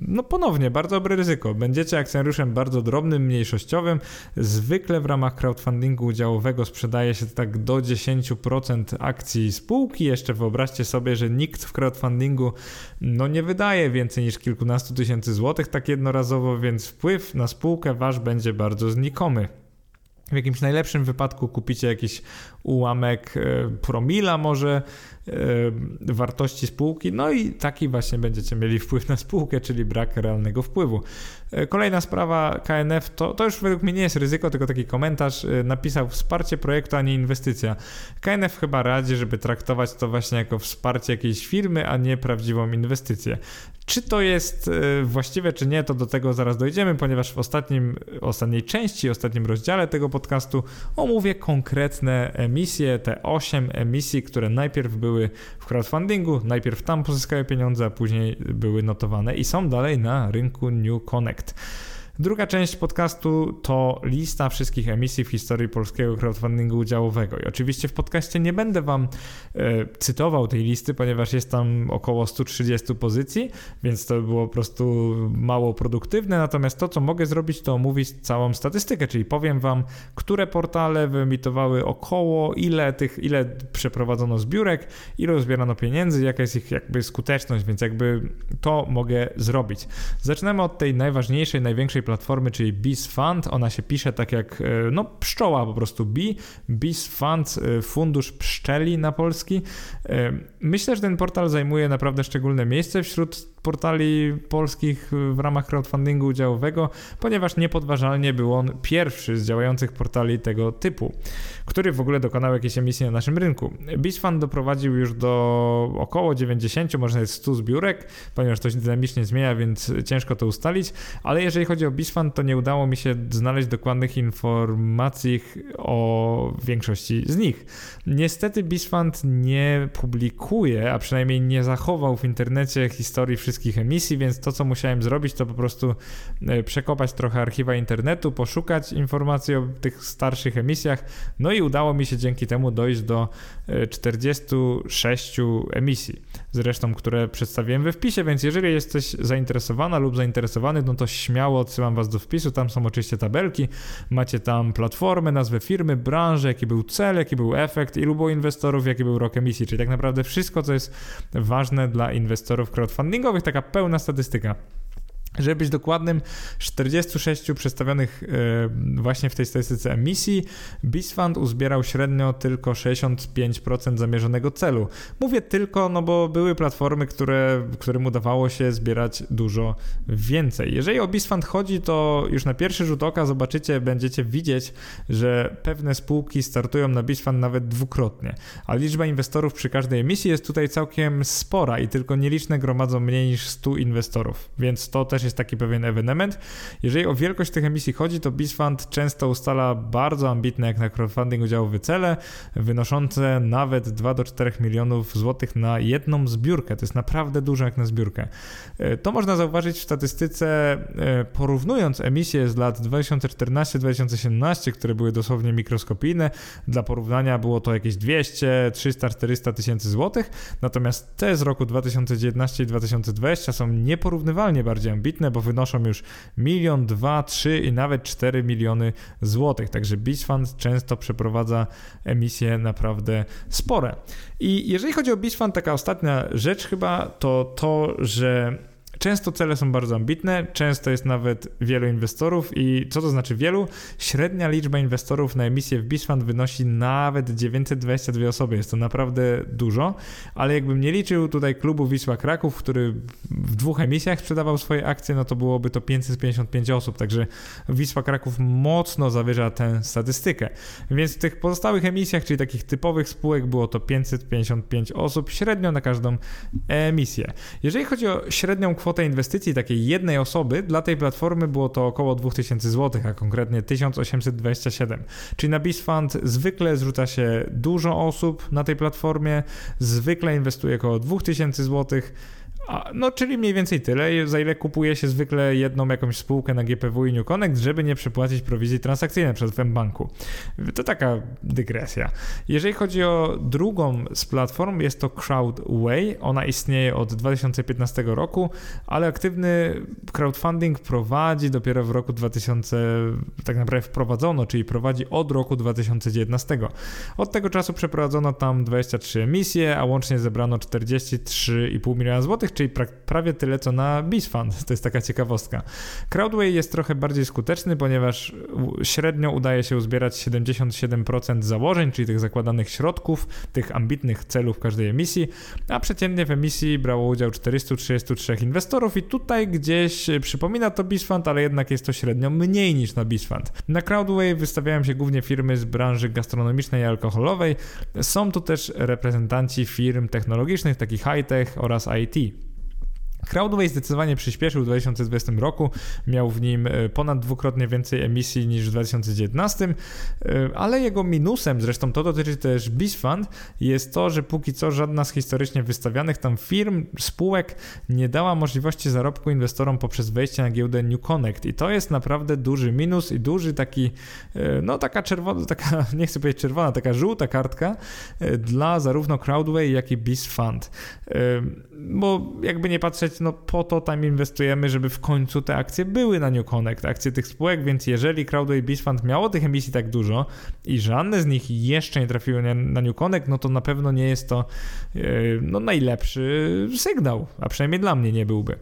No ponownie, bardzo dobre ryzyko. Będziecie akcjonariuszem bardzo drobnym, mniejszościowym. Zwykle w ramach crowdfundingu udziałowego sprzedaje się tak do 10% akcji spółki. Jeszcze wyobraźcie sobie, że nikt w crowdfundingu no nie wydaje więcej niż kilkunastu tysięcy złotych tak jednorazowo, więc wpływ na spółkę wasz będzie bardzo znikomy. W jakimś najlepszym wypadku kupicie jakiś ułamek e, promila może e, wartości spółki, no i taki właśnie będziecie mieli wpływ na spółkę, czyli brak realnego wpływu. E, kolejna sprawa KNF to, to już według mnie nie jest ryzyko, tylko taki komentarz napisał wsparcie projektu, a nie inwestycja. KNF chyba radzi, żeby traktować to właśnie jako wsparcie jakiejś firmy, a nie prawdziwą inwestycję. Czy to jest właściwe, czy nie, to do tego zaraz dojdziemy, ponieważ w ostatnim, ostatniej części, ostatnim rozdziale tego podcastu omówię konkretne emisje, te 8 emisji, które najpierw były w crowdfundingu, najpierw tam pozyskały pieniądze, a później były notowane i są dalej na rynku New Connect. Druga część podcastu to lista wszystkich emisji w historii polskiego crowdfundingu udziałowego. I oczywiście w podcaście nie będę Wam e, cytował tej listy, ponieważ jest tam około 130 pozycji, więc to było po prostu mało produktywne. Natomiast to, co mogę zrobić, to omówić całą statystykę, czyli powiem Wam, które portale wyemitowały około, ile tych, ile przeprowadzono zbiórek, ile uzbierano pieniędzy, jaka jest ich jakby skuteczność, więc jakby to mogę zrobić. Zaczynamy od tej najważniejszej, największej platformy, czyli Bees Fund. Ona się pisze tak jak e, no, pszczoła po prostu Bee. Bees Fund, e, fundusz pszczeli na polski. E, myślę, że ten portal zajmuje naprawdę szczególne miejsce wśród portali polskich w ramach crowdfundingu udziałowego, ponieważ niepodważalnie był on pierwszy z działających portali tego typu, który w ogóle dokonał jakiejś emisji na naszym rynku. BizFund doprowadził już do około 90, może nawet 100 zbiórek, ponieważ to się dynamicznie zmienia, więc ciężko to ustalić, ale jeżeli chodzi o BizFund, to nie udało mi się znaleźć dokładnych informacji o większości z nich. Niestety BizFund nie publikuje, a przynajmniej nie zachował w internecie historii wszystkich wszystkich emisji, więc to, co musiałem zrobić, to po prostu e, przekopać trochę archiwa internetu, poszukać informacji o tych starszych emisjach, no i udało mi się dzięki temu dojść do 46 e, emisji, zresztą, które przedstawiłem we wpisie, więc jeżeli jesteś zainteresowana lub zainteresowany, no to śmiało odsyłam Was do wpisu, tam są oczywiście tabelki, macie tam platformę, nazwę firmy, branżę, jaki był cel, jaki był efekt, ilu było inwestorów, jaki był rok emisji, czyli tak naprawdę wszystko, co jest ważne dla inwestorów crowdfundingowych, taka pełna statystyka. Żeby być dokładnym, 46 przedstawionych e, właśnie w tej statystyce emisji, BizFund uzbierał średnio tylko 65% zamierzonego celu. Mówię tylko, no bo były platformy, które, którym udawało się zbierać dużo więcej. Jeżeli o BizFund chodzi, to już na pierwszy rzut oka zobaczycie, będziecie widzieć, że pewne spółki startują na BizFund nawet dwukrotnie, a liczba inwestorów przy każdej emisji jest tutaj całkiem spora i tylko nieliczne gromadzą mniej niż 100 inwestorów, więc to też też jest taki pewien ewenement. Jeżeli o wielkość tych emisji chodzi, to BizFund często ustala bardzo ambitne jak na crowdfunding udziałowy cele, wynoszące nawet 2 do 4 milionów złotych na jedną zbiórkę. To jest naprawdę dużo jak na zbiórkę. E, to można zauważyć w statystyce e, porównując emisje z lat 2014-2017, które były dosłownie mikroskopijne. Dla porównania było to jakieś 200, 300, 400 tysięcy złotych, natomiast te z roku 2019 i 2020 są nieporównywalnie bardziej ambitne bo wynoszą już milion, dwa, trzy i nawet 4 miliony złotych. Także Beach Fund często przeprowadza emisje naprawdę spore. I jeżeli chodzi o Beach Fund, taka ostatnia rzecz chyba to to, że Często cele są bardzo ambitne, często jest nawet wielu inwestorów i co to znaczy wielu? Średnia liczba inwestorów na emisję w Fund wynosi nawet 922 osoby. Jest to naprawdę dużo, ale jakbym nie liczył tutaj klubu Wisła Kraków, który w dwóch emisjach sprzedawał swoje akcje, no to byłoby to 555 osób, także Wisła Kraków mocno zawyża tę statystykę. Więc w tych pozostałych emisjach, czyli takich typowych spółek było to 555 osób średnio na każdą emisję. Jeżeli chodzi o średnią kwotę kwotę inwestycji takiej jednej osoby dla tej platformy było to około 2000 zł, a konkretnie 1827. Czyli na BizFund zwykle zrzuca się dużo osób na tej platformie, zwykle inwestuje około 2000 zł a, no, czyli mniej więcej tyle, za ile kupuje się zwykle jedną jakąś spółkę na GPW i New Connect, żeby nie przepłacić prowizji transakcyjnej przed banku. To taka dygresja. Jeżeli chodzi o drugą z platform, jest to Crowdway. Ona istnieje od 2015 roku, ale aktywny crowdfunding prowadzi dopiero w roku 2000, tak naprawdę wprowadzono, czyli prowadzi od roku 2019. Od tego czasu przeprowadzono tam 23 emisje, a łącznie zebrano 43,5 miliona złotych, czyli pra prawie tyle co na BizFund. To jest taka ciekawostka. Crowdway jest trochę bardziej skuteczny, ponieważ średnio udaje się uzbierać 77% założeń, czyli tych zakładanych środków, tych ambitnych celów każdej emisji, a przeciętnie w emisji brało udział 433 inwestorów i tutaj gdzieś przypomina to BizFund, ale jednak jest to średnio mniej niż na BizFund. Na Crowdway wystawiają się głównie firmy z branży gastronomicznej i alkoholowej. Są tu też reprezentanci firm technologicznych, takich high-tech oraz IT. Crowdway zdecydowanie przyspieszył w 2020 roku, miał w nim e, ponad dwukrotnie więcej emisji niż w 2019, e, ale jego minusem, zresztą to dotyczy też BizFund, jest to, że póki co żadna z historycznie wystawianych tam firm, spółek nie dała możliwości zarobku inwestorom poprzez wejście na giełdę New Connect. I to jest naprawdę duży minus i duży taki, e, no taka czerwona, taka, nie chcę powiedzieć czerwona, taka żółta kartka dla zarówno Crowdway, jak i BizFund, bo jakby nie patrzeć no po to tam inwestujemy, żeby w końcu te akcje były na New Connect, akcje tych spółek, więc jeżeli Crowdway Beach Fund miało tych emisji tak dużo i żadne z nich jeszcze nie trafiły na New Connect, no to na pewno nie jest to e, no, najlepszy sygnał, a przynajmniej dla mnie nie byłby.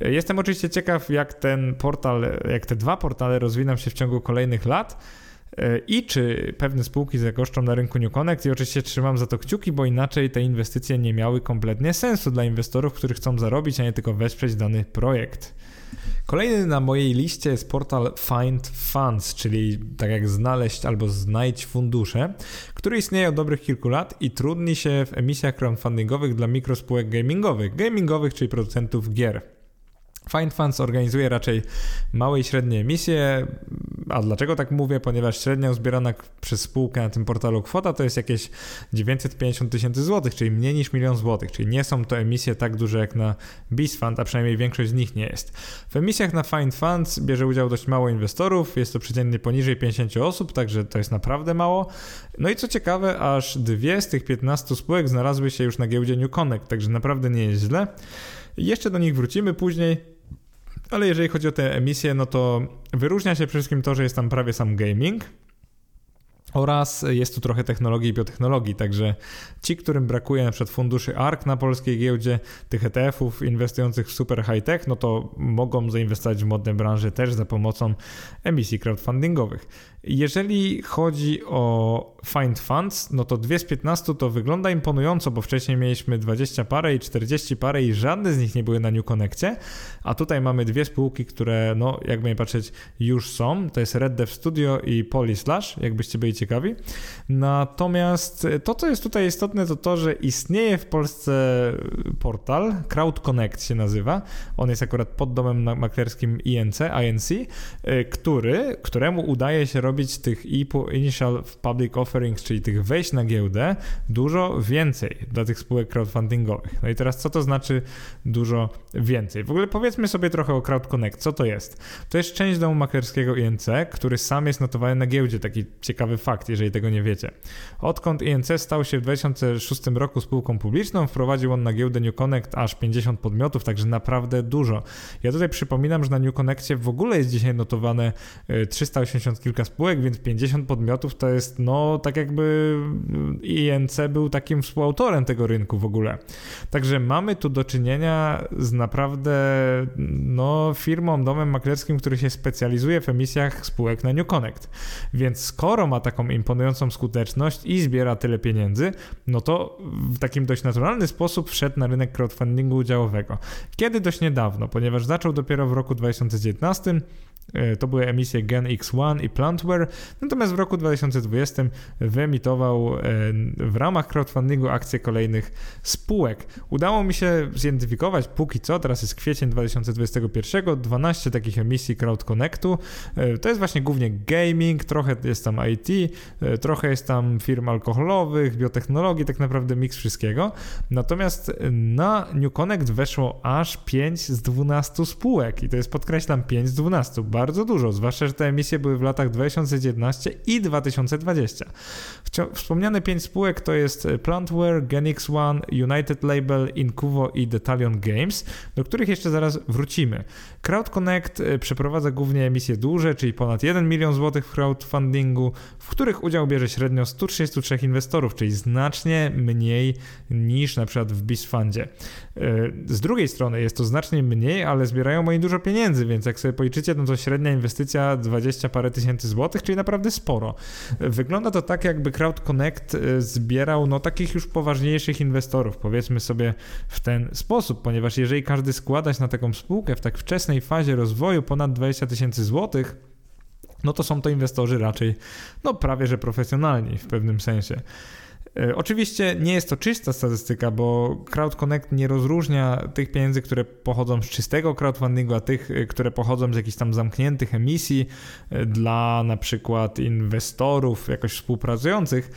Jestem oczywiście ciekaw, jak ten portal, jak te dwa portale rozwiną się w ciągu kolejnych lat. E, i czy pewne spółki zagoszczą na rynku New Connect i oczywiście trzymam za to kciuki, bo inaczej te inwestycje nie miały kompletnie sensu dla inwestorów, którzy chcą zarobić, a nie tylko wesprzeć dany projekt. Kolejny na mojej liście jest portal Find Funds, czyli tak jak znaleźć albo znajdź fundusze, który istnieje od dobrych kilku lat i trudni się w emisjach crowdfundingowych dla mikrospółek gamingowych, gamingowych, czyli producentów gier. Find Funds organizuje raczej małe i średnie emisje. A dlaczego tak mówię? Ponieważ średnia uzbierana przez spółkę na tym portalu kwota to jest jakieś 950 tysięcy złotych, czyli mniej niż milion złotych. Czyli nie są to emisje tak duże jak na BizFund, a przynajmniej większość z nich nie jest. W emisjach na Find Funds bierze udział dość mało inwestorów, jest to przeciętnie poniżej 50 osób, także to jest naprawdę mało. No i co ciekawe, aż dwie z tych 15 spółek znalazły się już na giełdzie New Connect, także naprawdę nie jest źle. Jeszcze do nich wrócimy później. Ale jeżeli chodzi o te emisje, no to wyróżnia się przede wszystkim to, że jest tam prawie sam gaming. Oraz jest tu trochę technologii i biotechnologii, także ci, którym brakuje na przykład funduszy ARK na polskiej giełdzie, tych ETF-ów inwestujących w super high-tech, no to mogą zainwestować w modne branże też za pomocą emisji crowdfundingowych. Jeżeli chodzi o Find Funds, no to dwie z 15 to wygląda imponująco, bo wcześniej mieliśmy 20 parę i 40 parę i żadne z nich nie były na New Connectie, a tutaj mamy dwie spółki, które, no jakby nie patrzeć, już są. To jest Red Dev Studio i Polyslash, jakbyście byli ciekawi. Natomiast to, co jest tutaj istotne, to to, że istnieje w Polsce portal, Crowd Connect się nazywa. On jest akurat pod domem maklerskim INC, INC, y, który, któremu udaje się robić robić tych Initial Public Offerings, czyli tych wejść na giełdę, dużo więcej dla tych spółek crowdfundingowych. No i teraz co to znaczy dużo więcej? W ogóle powiedzmy sobie trochę o Crowd Connect. Co to jest? To jest część domu maklerskiego INC, który sam jest notowany na giełdzie. Taki ciekawy fakt, jeżeli tego nie wiecie. Odkąd INC stał się w 2006 roku spółką publiczną, wprowadził on na giełdę New Connect aż 50 podmiotów, także naprawdę dużo. Ja tutaj przypominam, że na New Connectie w ogóle jest dzisiaj notowane 380 y, kilka spółek, spółek, więc 50 podmiotów to jest no tak jakby INC był takim współautorem tego rynku w ogóle. Także mamy tu do czynienia z naprawdę no firmą, domem maklerskim, który się specjalizuje w emisjach spółek na New Connect. Więc skoro ma taką imponującą skuteczność i zbiera tyle pieniędzy, no to w takim dość naturalny sposób wszedł na rynek crowdfundingu udziałowego. Kiedy dość niedawno, ponieważ zaczął dopiero w roku 2019 E, to były emisje Gen X1 i Plantware, natomiast w roku 2020 wyemitował e, w ramach crowdfundingu akcje kolejnych spółek. Udało mi się zidentyfikować póki co, teraz jest kwiecień 2021, 12 takich emisji Crowd Connectu. E, to jest właśnie głównie gaming, trochę jest tam IT, trochę jest tam firm alkoholowych, biotechnologii, tak naprawdę miks wszystkiego. Natomiast na New Connect weszło aż 5 z 12 spółek i to jest podkreślam 5 z 12 bardzo dużo, zwłaszcza, że te emisje były w latach 2019 i 2020. Wspomniane pięć spółek to jest Plantware, Genix One, United Label, Incuvo i Detalion Games, do których jeszcze zaraz wrócimy. Crowd Connect przeprowadza głównie emisje duże, czyli ponad 1 milion złotych w crowdfundingu, w których udział bierze średnio 133 inwestorów, czyli znacznie mniej niż na przykład w BizFundzie. E, z drugiej strony jest to znacznie mniej, ale zbierają oni dużo pieniędzy, więc jak sobie policzycie, no to średnia inwestycja 20 parę tysięcy złotych, czyli naprawdę sporo. Wygląda to tak, jakby Crowd Connect e, zbierał no takich już poważniejszych inwestorów, powiedzmy sobie w ten sposób, ponieważ jeżeli każdy składać na taką spółkę w tak wczesnej fazie rozwoju ponad 20 tysięcy złotych, no to są to inwestorzy raczej, no prawie że profesjonalni w pewnym sensie. E, oczywiście nie jest to czysta statystyka, bo Crowd Connect nie rozróżnia tych pieniędzy, które pochodzą z czystego crowdfundingu, a tych, e, które pochodzą z jakichś tam zamkniętych emisji e, dla na przykład inwestorów jakoś współpracujących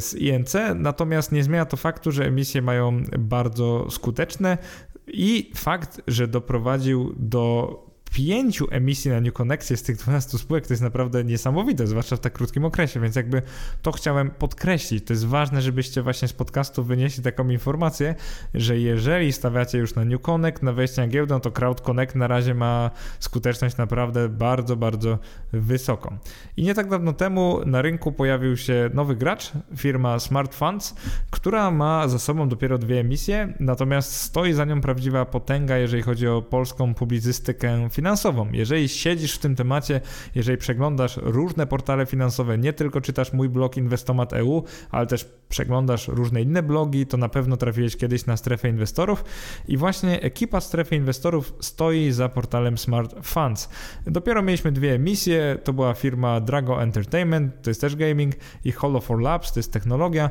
z INC. Natomiast nie zmienia to faktu, że emisje mają bardzo skuteczne i fakt, że doprowadził do pięciu emisji na New Connexie z tych 12 spółek to jest naprawdę niesamowite, zwłaszcza w tak krótkim okresie, więc jakby to chciałem podkreślić. To jest ważne, żebyście właśnie z podcastu wynieśli taką informację, że jeżeli stawiacie już na New Connect, na wejście na giełdę, to Crowd Connect na razie ma skuteczność naprawdę bardzo, bardzo wysoką. I nie tak dawno temu na rynku pojawił się nowy gracz, firma Smart Funds, która ma za sobą dopiero dwie emisje, natomiast stoi za nią prawdziwa potęga, jeżeli chodzi o polską publicystykę finansową finansową. Jeżeli siedzisz w tym temacie, jeżeli przeglądasz różne portale finansowe, nie tylko czytasz mój blog Inwestomat.eu, ale też przeglądasz różne inne blogi, to na pewno trafiłeś kiedyś na strefę inwestorów i właśnie ekipa strefy inwestorów stoi za portalem Smart Funds. Dopiero mieliśmy dwie emisje, to była firma Drago Entertainment, to jest też gaming i Hollow for Labs, to jest technologia.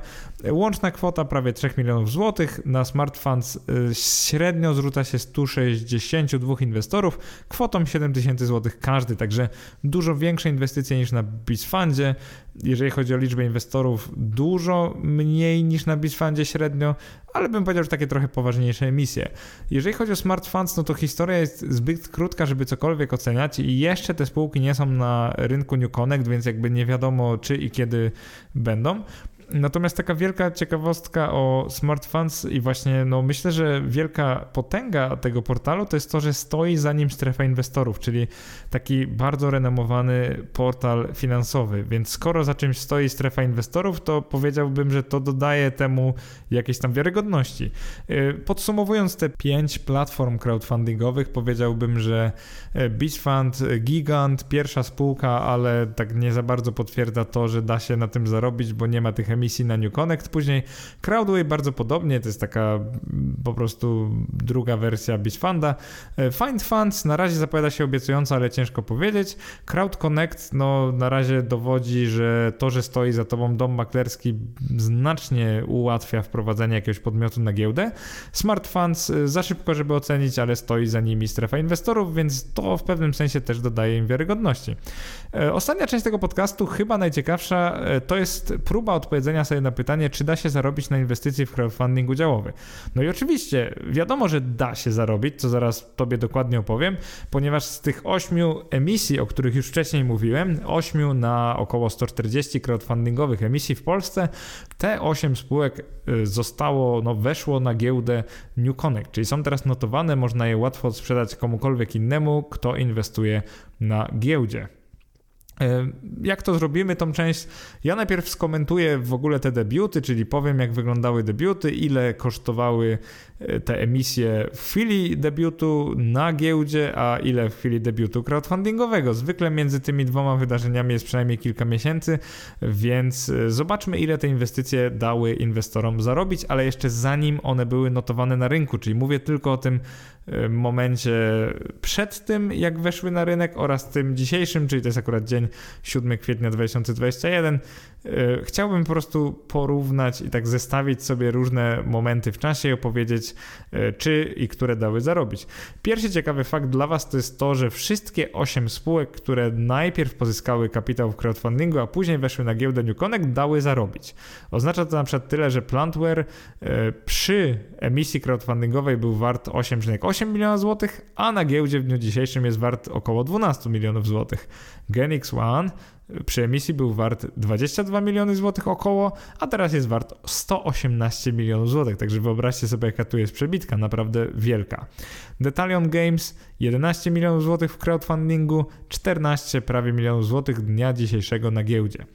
Łączna kwota prawie 3 milionów złotych, na Smart Funds y, średnio zrzuca się 162 inwestorów, kwotą 7000 zł każdy, także dużo większe inwestycje niż na BizFundzie. Jeżeli chodzi o liczbę inwestorów, dużo mniej niż na BizFundzie średnio, ale bym powiedział, że takie trochę poważniejsze emisje. Jeżeli chodzi o smart funds, no to historia jest zbyt krótka, żeby cokolwiek oceniać i jeszcze te spółki nie są na rynku New Connect, więc jakby nie wiadomo czy i kiedy będą. Natomiast taka wielka ciekawostka o Smart Funds i właśnie no myślę, że wielka potęga tego portalu to jest to, że stoi za nim strefa inwestorów, czyli taki bardzo renomowany portal finansowy. Więc skoro za czymś stoi strefa inwestorów, to powiedziałbym, że to dodaje temu jakiejś tam wiarygodności. Y, podsumowując te pięć platform crowdfundingowych, powiedziałbym, że y, BizFund, Gigant, pierwsza spółka, ale tak nie za bardzo potwierdza to, że da się na tym zarobić, bo nie ma tych emisji na New Connect. Później Crowdway bardzo podobnie, to jest taka po prostu druga wersja. E, Find Funds na razie zapowiada się obiecująco, ale ciężko powiedzieć. Crowd Connect no, na razie dowodzi, że to, że stoi za tobą dom maklerski znacznie ułatwia wprowadzenie jakiegoś podmiotu na giełdę. Smart Funds e, za szybko, żeby ocenić, ale stoi za nimi strefa inwestorów, więc to w pewnym sensie też dodaje im wiarygodności. E, ostatnia część tego podcastu, chyba najciekawsza, to jest próba odpowiedzenia odpowiedzenia sobie na pytanie, czy da się zarobić na inwestycji w crowdfunding udziałowy. No i oczywiście, wiadomo, że da się zarobić, co zaraz Tobie dokładnie opowiem, ponieważ z tych ośmiu emisji, o których już wcześniej mówiłem, ośmiu na około 140 crowdfundingowych emisji w Polsce, te osiem spółek y, zostało, no weszło na giełdę New Connect, czyli są teraz notowane, można je łatwo sprzedać komukolwiek innemu, kto inwestuje na giełdzie. E, jak to zrobimy, tą część? Ja najpierw skomentuję w ogóle te debiuty, czyli powiem, jak wyglądały debiuty, ile kosztowały e, te emisje w chwili debiutu na giełdzie, a ile w chwili debiutu crowdfundingowego. Zwykle między tymi dwoma wydarzeniami jest przynajmniej kilka miesięcy, więc e, zobaczmy, ile te inwestycje dały inwestorom zarobić, ale jeszcze zanim one były notowane na rynku, czyli mówię tylko o tym momencie przed tym, jak weszły na rynek oraz tym dzisiejszym, czyli to jest akurat dzień 7 kwietnia 2021. E, chciałbym po prostu porównać i tak zestawić sobie różne momenty w czasie i opowiedzieć, e, czy i które dały zarobić. Pierwszy ciekawy fakt dla Was to jest to, że wszystkie 8 spółek, które najpierw pozyskały kapitał w crowdfundingu, a później weszły na giełdę New Connect, dały zarobić. Oznacza to na przykład tyle, że Plantware przy emisji crowdfundingowej był wart 8,8 8 milionów złotych, a na giełdzie w dniu dzisiejszym jest wart około 12 milionów złotych. Genix One przy emisji był wart 22 miliony złotych około, a teraz jest wart 118 milionów złotych. Także wyobraźcie sobie, jaka tu jest przebitka, naprawdę wielka. Detalion Games 11 milionów złotych w crowdfundingu, 14 prawie milionów złotych dnia dzisiejszego na giełdzie.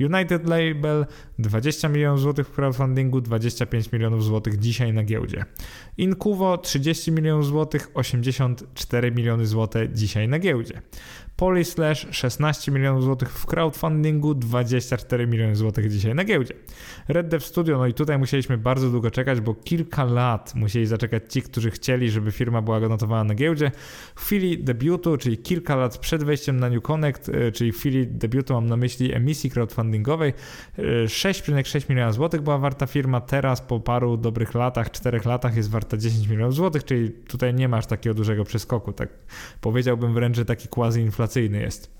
United Label 20 milionów złotych w crowdfundingu, 25 milionów złotych dzisiaj na giełdzie. Incuvo 30 milionów złotych, 84 miliony złote dzisiaj na giełdzie. Polyslash 16 milionów złotych w crowdfundingu, 24 miliony złotych dzisiaj na giełdzie. Red Dev Studio, no i tutaj musieliśmy bardzo długo czekać, bo kilka lat musieli zaczekać ci, którzy chcieli, żeby firma była notowana na giełdzie. W chwili debiutu, czyli kilka lat przed wejściem na New Connect, e, czyli w chwili debiutu mam na myśli emisji crowdfundingowej, 6,6 e, miliona złotych była warta firma, teraz po paru dobrych latach, 4 latach jest warta 10 milionów złotych, czyli tutaj nie masz takiego dużego przeskoku, tak powiedziałbym wręcz, że taki quasi-inflacyjny jest.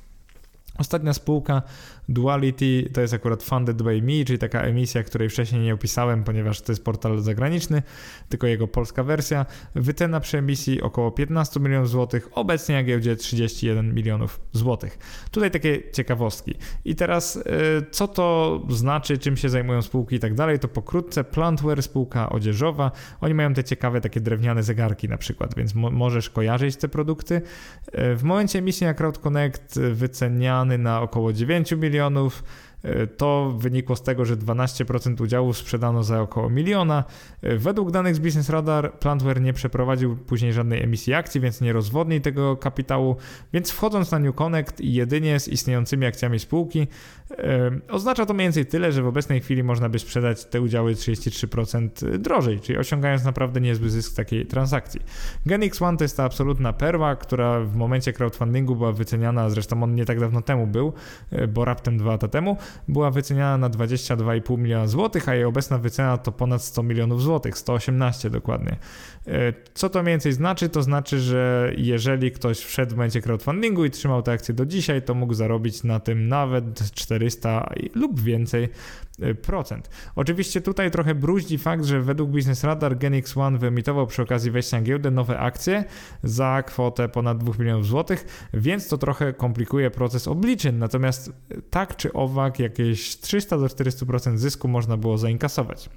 Ostatnia spółka Duality to jest akurat Funded by Me, czyli taka emisja, której wcześniej nie opisałem, ponieważ to jest portal zagraniczny, tylko jego polska wersja. Wycena przy emisji około 15 milionów złotych, obecnie na giełdzie 31 milionów złotych. Tutaj takie ciekawostki. I teraz y, co to znaczy, czym się zajmują spółki i tak dalej, to pokrótce Plantware, spółka odzieżowa, oni mają te ciekawe takie drewniane zegarki na przykład, więc mo możesz kojarzyć te produkty. Y, w momencie emisji na Crowd Connect wyceniany na około 9 milionów milionów E, to wynikło z tego, że 12% udziałów sprzedano za około miliona. E, według danych z Business Radar Plantware nie przeprowadził później żadnej emisji akcji, więc nie rozwodni tego kapitału, więc wchodząc na New Connect i jedynie z istniejącymi akcjami spółki, e, oznacza to mniej więcej tyle, że w obecnej chwili można by sprzedać te udziały 33% drożej, czyli osiągając naprawdę niezły zysk takiej transakcji. Genix One to jest ta absolutna perła, która w momencie crowdfundingu była wyceniana, zresztą on nie tak dawno temu był, bo raptem dwa lata temu, była wyceniana na 22,5 miliona złotych, a jej obecna wycena to ponad 100 milionów złotych, 118 dokładnie. E, co to mniej więcej znaczy? To znaczy, że jeżeli ktoś wszedł w momencie crowdfundingu i trzymał te akcje do dzisiaj, to mógł zarobić na tym nawet 400 lub więcej e, procent. Oczywiście tutaj trochę bruździ fakt, że według Business Radar Genix One wyemitował przy okazji wejścia na giełdę nowe akcje za kwotę ponad 2 milionów złotych, więc to trochę komplikuje proces obliczeń. Natomiast tak czy owak jakieś 300 do 400% zysku można było zainkasować.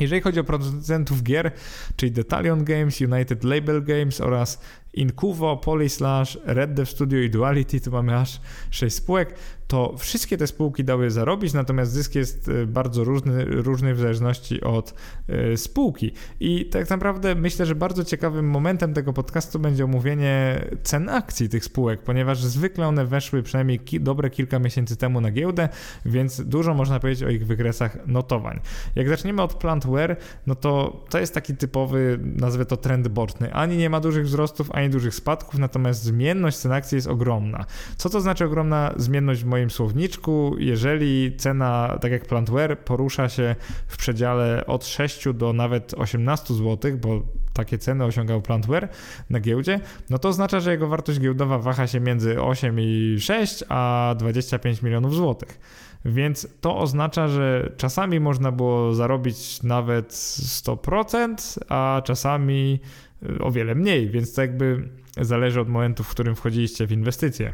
Jeżeli chodzi o producentów gier, czyli Detalion Games, United Label Games oraz Incuvo, Polyslash, Red Dev Studio i Duality, tu mamy aż 6 spółek, to wszystkie te spółki dały zarobić, natomiast zysk jest e, bardzo różny, różny w zależności od e, spółki. I tak naprawdę myślę, że bardzo ciekawym momentem tego podcastu będzie omówienie cen akcji tych spółek, ponieważ zwykle one weszły przynajmniej dobre kilka miesięcy temu na giełdę, więc dużo można powiedzieć o ich wykresach notowań. Jak zaczniemy od Plantware, no to to jest taki typowy, nazwę to trend boczny. Ani nie ma dużych wzrostów, ani dużych spadków, natomiast zmienność cen akcji jest ogromna. Co to znaczy ogromna zmienność w moim słowniczku, jeżeli cena, tak jak Plantware, porusza się w przedziale od 6 do nawet 18 zł, bo takie ceny osiągał Plantware na giełdzie, no to oznacza, że jego wartość giełdowa waha się między 8 i 6 a 25 milionów złotych. Więc to oznacza, że czasami można było zarobić nawet 100%, a czasami o wiele mniej, więc to jakby zależy od momentu, w którym wchodziliście w inwestycje.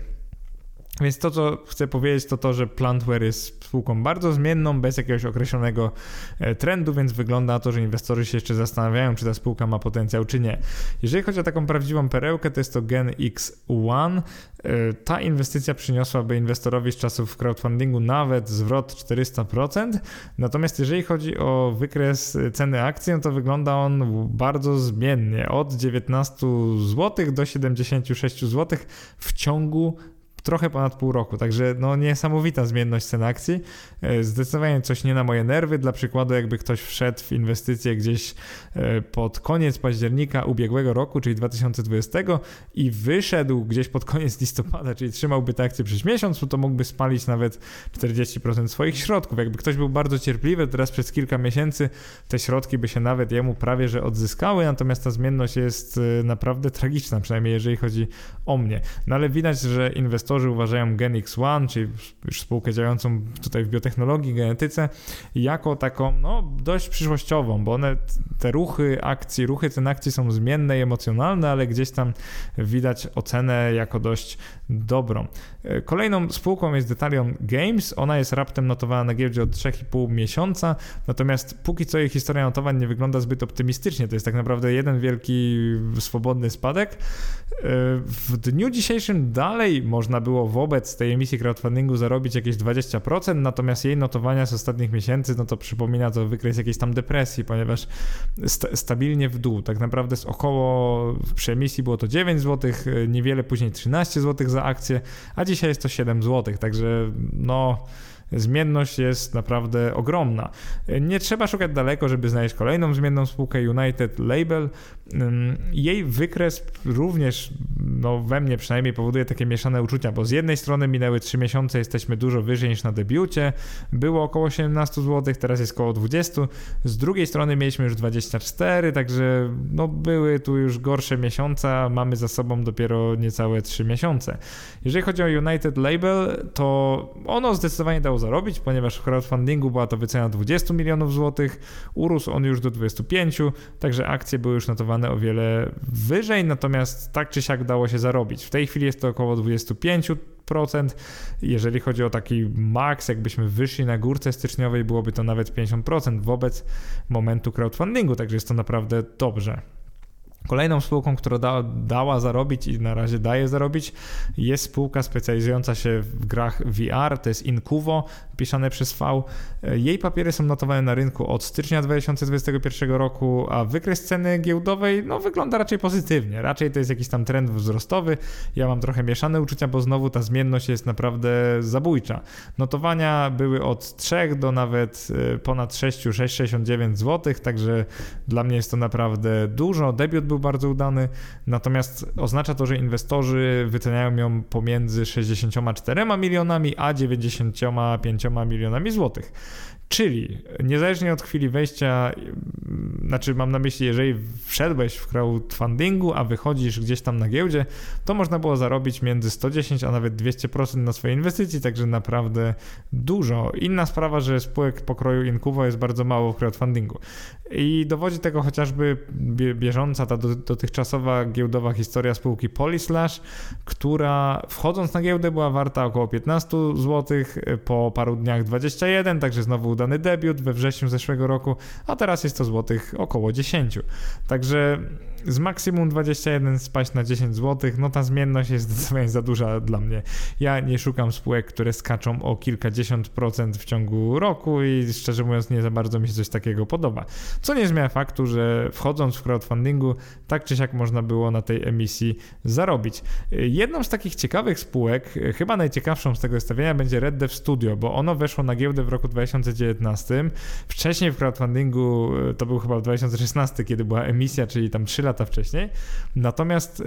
Więc to, co chcę powiedzieć, to to, że Plantware jest spółką bardzo zmienną, bez jakiegoś określonego e, trendu, więc wygląda na to, że inwestorzy się jeszcze zastanawiają, czy ta spółka ma potencjał, czy nie. Jeżeli chodzi o taką prawdziwą perełkę, to jest to Gen X1. E, ta inwestycja przyniosłaby inwestorowi z czasów crowdfundingu nawet zwrot 400%. Natomiast jeżeli chodzi o wykres ceny akcji, no to wygląda on bardzo zmiennie. Od 19 zł do 76 zł w ciągu trochę ponad pół roku, także no niesamowita zmienność cen akcji. E, zdecydowanie coś nie na moje nerwy. Dla przykładu, jakby ktoś wszedł w inwestycje gdzieś e, pod koniec października ubiegłego roku, czyli 2020 i wyszedł gdzieś pod koniec listopada, czyli trzymałby te akcje przez miesiąc, to mógłby spalić nawet 40% swoich środków. Jakby ktoś był bardzo cierpliwy, teraz przez kilka miesięcy te środki by się nawet jemu prawie że odzyskały, natomiast ta zmienność jest e, naprawdę tragiczna, przynajmniej jeżeli chodzi o mnie. No ale widać, że inwestorzy inwestorzy uważają Genix One, czyli już spółkę działającą tutaj w biotechnologii, genetyce, jako taką no, dość przyszłościową, bo one, te ruchy akcji, ruchy cen akcji są zmienne i emocjonalne, ale gdzieś tam widać ocenę jako dość dobrą. E, kolejną spółką jest Detalion Games. Ona jest raptem notowana na giełdzie od 3,5 miesiąca, natomiast póki co jej historia notowań nie wygląda zbyt optymistycznie. To jest tak naprawdę jeden wielki swobodny spadek. E, w dniu dzisiejszym dalej można było wobec tej emisji crowdfundingu zarobić jakieś 20%, natomiast jej notowania z ostatnich miesięcy, no to przypomina to wykres jakiejś tam depresji, ponieważ sta stabilnie w dół. Tak naprawdę z około przy emisji było to 9 zł, e, niewiele później 13 zł za akcję, a dzisiaj jest to 7 zł, także no zmienność jest naprawdę ogromna. Nie trzeba szukać daleko, żeby znaleźć kolejną zmienną spółkę United Label. Jej wykres również no, we mnie przynajmniej powoduje takie mieszane uczucia, bo z jednej strony minęły 3 miesiące, jesteśmy dużo wyżej niż na debiucie, było około 17 zł, teraz jest około 20, z drugiej strony mieliśmy już 24, także no, były tu już gorsze miesiące, mamy za sobą dopiero niecałe 3 miesiące. Jeżeli chodzi o United Label, to ono zdecydowanie dało zarobić, ponieważ w crowdfundingu była to wycena 20 milionów złotych, urósł on już do 25, także akcje były już notowane o wiele wyżej, natomiast tak czy siak dało się zarobić. W tej chwili jest to około 25%. Jeżeli chodzi o taki maks, jakbyśmy wyszli na górce styczniowej, byłoby to nawet 50% wobec momentu crowdfundingu, także jest to naprawdę dobrze. Kolejną spółką, która da, dała zarobić i na razie daje zarobić, jest spółka specjalizująca się w grach VR, to jest Incuvo, pisane przez V. Jej papiery są notowane na rynku od stycznia 2021 roku, a wykres ceny giełdowej no, wygląda raczej pozytywnie. Raczej to jest jakiś tam trend wzrostowy. Ja mam trochę mieszane uczucia, bo znowu ta zmienność jest naprawdę zabójcza. Notowania były od 3 do nawet y, ponad 6, 6,69 zł, także dla mnie jest to naprawdę dużo. Debiut był bardzo udany, natomiast oznacza to, że inwestorzy wyceniają ją pomiędzy 64 milionami a 95 milionami złotych. Czyli niezależnie od chwili wejścia, znaczy mam na myśli, jeżeli wszedłeś w crowdfundingu, a wychodzisz gdzieś tam na giełdzie, to można było zarobić między 110 a nawet 200% na swojej inwestycji, także naprawdę dużo. Inna sprawa, że spółek pokroju Incuvo jest bardzo mało w crowdfundingu. I dowodzi tego chociażby bieżąca, ta dotychczasowa giełdowa historia spółki Polislash, która wchodząc na giełdę była warta około 15 zł, po paru dniach 21, także znowu udany debiut we wrześniu zeszłego roku, a teraz jest to złotych około 10. Także z maksimum 21 spaść na 10 zł, no ta zmienność jest zdecydowanie za duża dla mnie. Ja nie szukam spółek, które skaczą o kilkadziesiąt procent w ciągu roku i szczerze mówiąc nie za bardzo mi się coś takiego podoba. Co nie zmienia faktu, że wchodząc w crowdfundingu, tak czy siak można było na tej emisji zarobić. Jedną z takich ciekawych spółek, chyba najciekawszą z tego zestawienia będzie Red Dev Studio, bo ono weszło na giełdę w roku 2019. Wcześniej w crowdfundingu to był chyba 2016, kiedy była emisja, czyli tam 3 lata wcześniej. Natomiast e,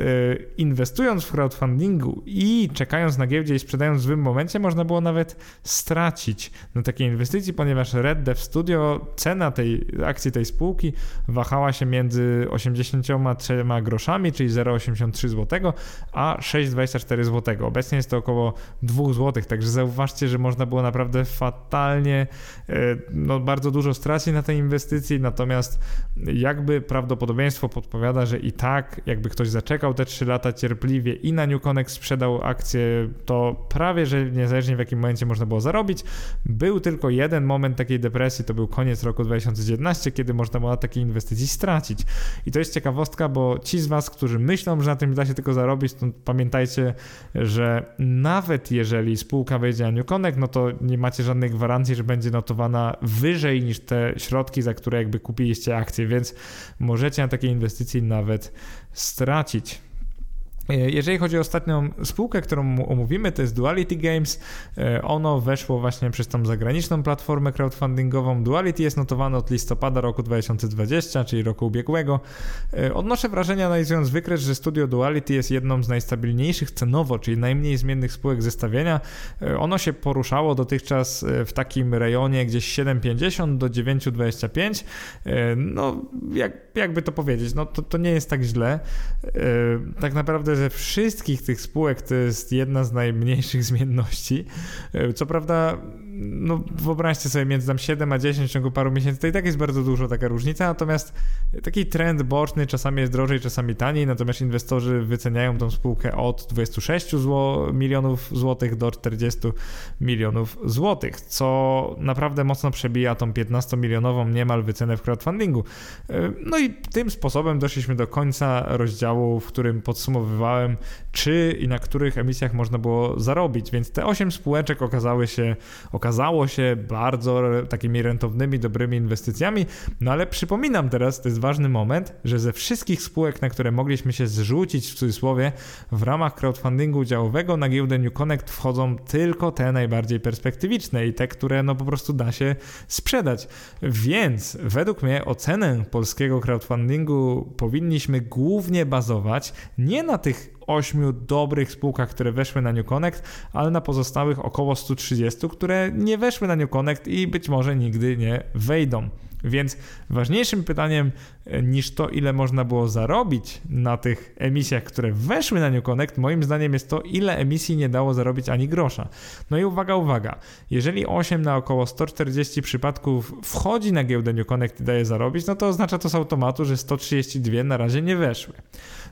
inwestując w crowdfundingu i czekając na giełdzie i sprzedając w złym momencie, można było nawet stracić na takiej inwestycji, ponieważ Red Dev Studio, cena tej akcji tej spółki wahała się między 83 groszami, czyli 0,83 zł, a 6,24 zł. Obecnie jest to około 2 zł, także zauważcie, że można było naprawdę fatalnie, e, no bardzo dużo stracić na tej inwestycji, natomiast jakby prawdopodobieństwo podpowiada że i tak, jakby ktoś zaczekał te 3 lata cierpliwie i na New Connect sprzedał akcję, to prawie, że niezależnie w jakim momencie można było zarobić. Był tylko jeden moment takiej depresji, to był koniec roku 2019, kiedy można było na takiej inwestycji stracić. I to jest ciekawostka, bo ci z Was, którzy myślą, że na tym da się tylko zarobić, to pamiętajcie, że nawet jeżeli spółka wejdzie na New Connect, no to nie macie żadnej gwarancji, że będzie wyżej niż te środki, za które jakby kupiliście akcje, więc możecie na takiej inwestycji nawet stracić. E, jeżeli chodzi o ostatnią spółkę, którą omówimy, to jest Duality Games. E, ono weszło właśnie przez tą zagraniczną platformę crowdfundingową. Duality jest notowane od listopada roku 2020, czyli roku ubiegłego. E, odnoszę wrażenie, analizując wykres, że studio Duality jest jedną z najstabilniejszych cenowo, czyli najmniej zmiennych spółek zestawienia. Ono się poruszało dotychczas w takim rejonie gdzieś 7,50 do 9,25. No, jak jakby to powiedzieć, no to, to nie jest tak źle. Yy, tak naprawdę ze wszystkich tych spółek to jest jedna z najmniejszych zmienności. Yy, co prawda, no wyobraźcie sobie między tam 7 a 10 w ciągu paru miesięcy, to i tak jest bardzo dużo taka różnica, natomiast taki trend boczny, czasami jest drożej, czasami taniej, natomiast inwestorzy wyceniają tą spółkę od 26 zł, milionów złotych do 40 milionów złotych, co naprawdę mocno przebija tą 15-milionową niemal wycenę w crowdfundingu. E, no i tym sposobem doszliśmy do końca rozdziału, w którym podsumowywałem, czy i na których emisjach można było zarobić, więc te 8 spółeczek okazały się, okazało się bardzo takimi rentownymi, dobrymi inwestycjami, no ale przypominam teraz, to jest ważny moment, że ze wszystkich spółek, na które mogliśmy się zrzucić w cudzysłowie w ramach crowdfundingu udziałowego na giełdę New Connect wchodzą tylko te najbardziej perspektywiczne i te, które no po prostu da się sprzedać. Więc według mnie ocenę polskiego crowdfundingu powinniśmy głównie bazować nie na tych ośmiu dobrych spółkach, które weszły na New Connect, ale na pozostałych około 130, które nie weszły na New Connect i być może nigdy nie wejdą. Więc ważniejszym pytaniem e, niż to, ile można było zarobić na tych emisjach, które weszły na New Connect, moim zdaniem jest to, ile emisji nie dało zarobić ani grosza. No i uwaga, uwaga, jeżeli 8 na około 140 przypadków wchodzi na giełdę New Connect i daje zarobić, no to oznacza to z automatu, że 132 na razie nie weszły.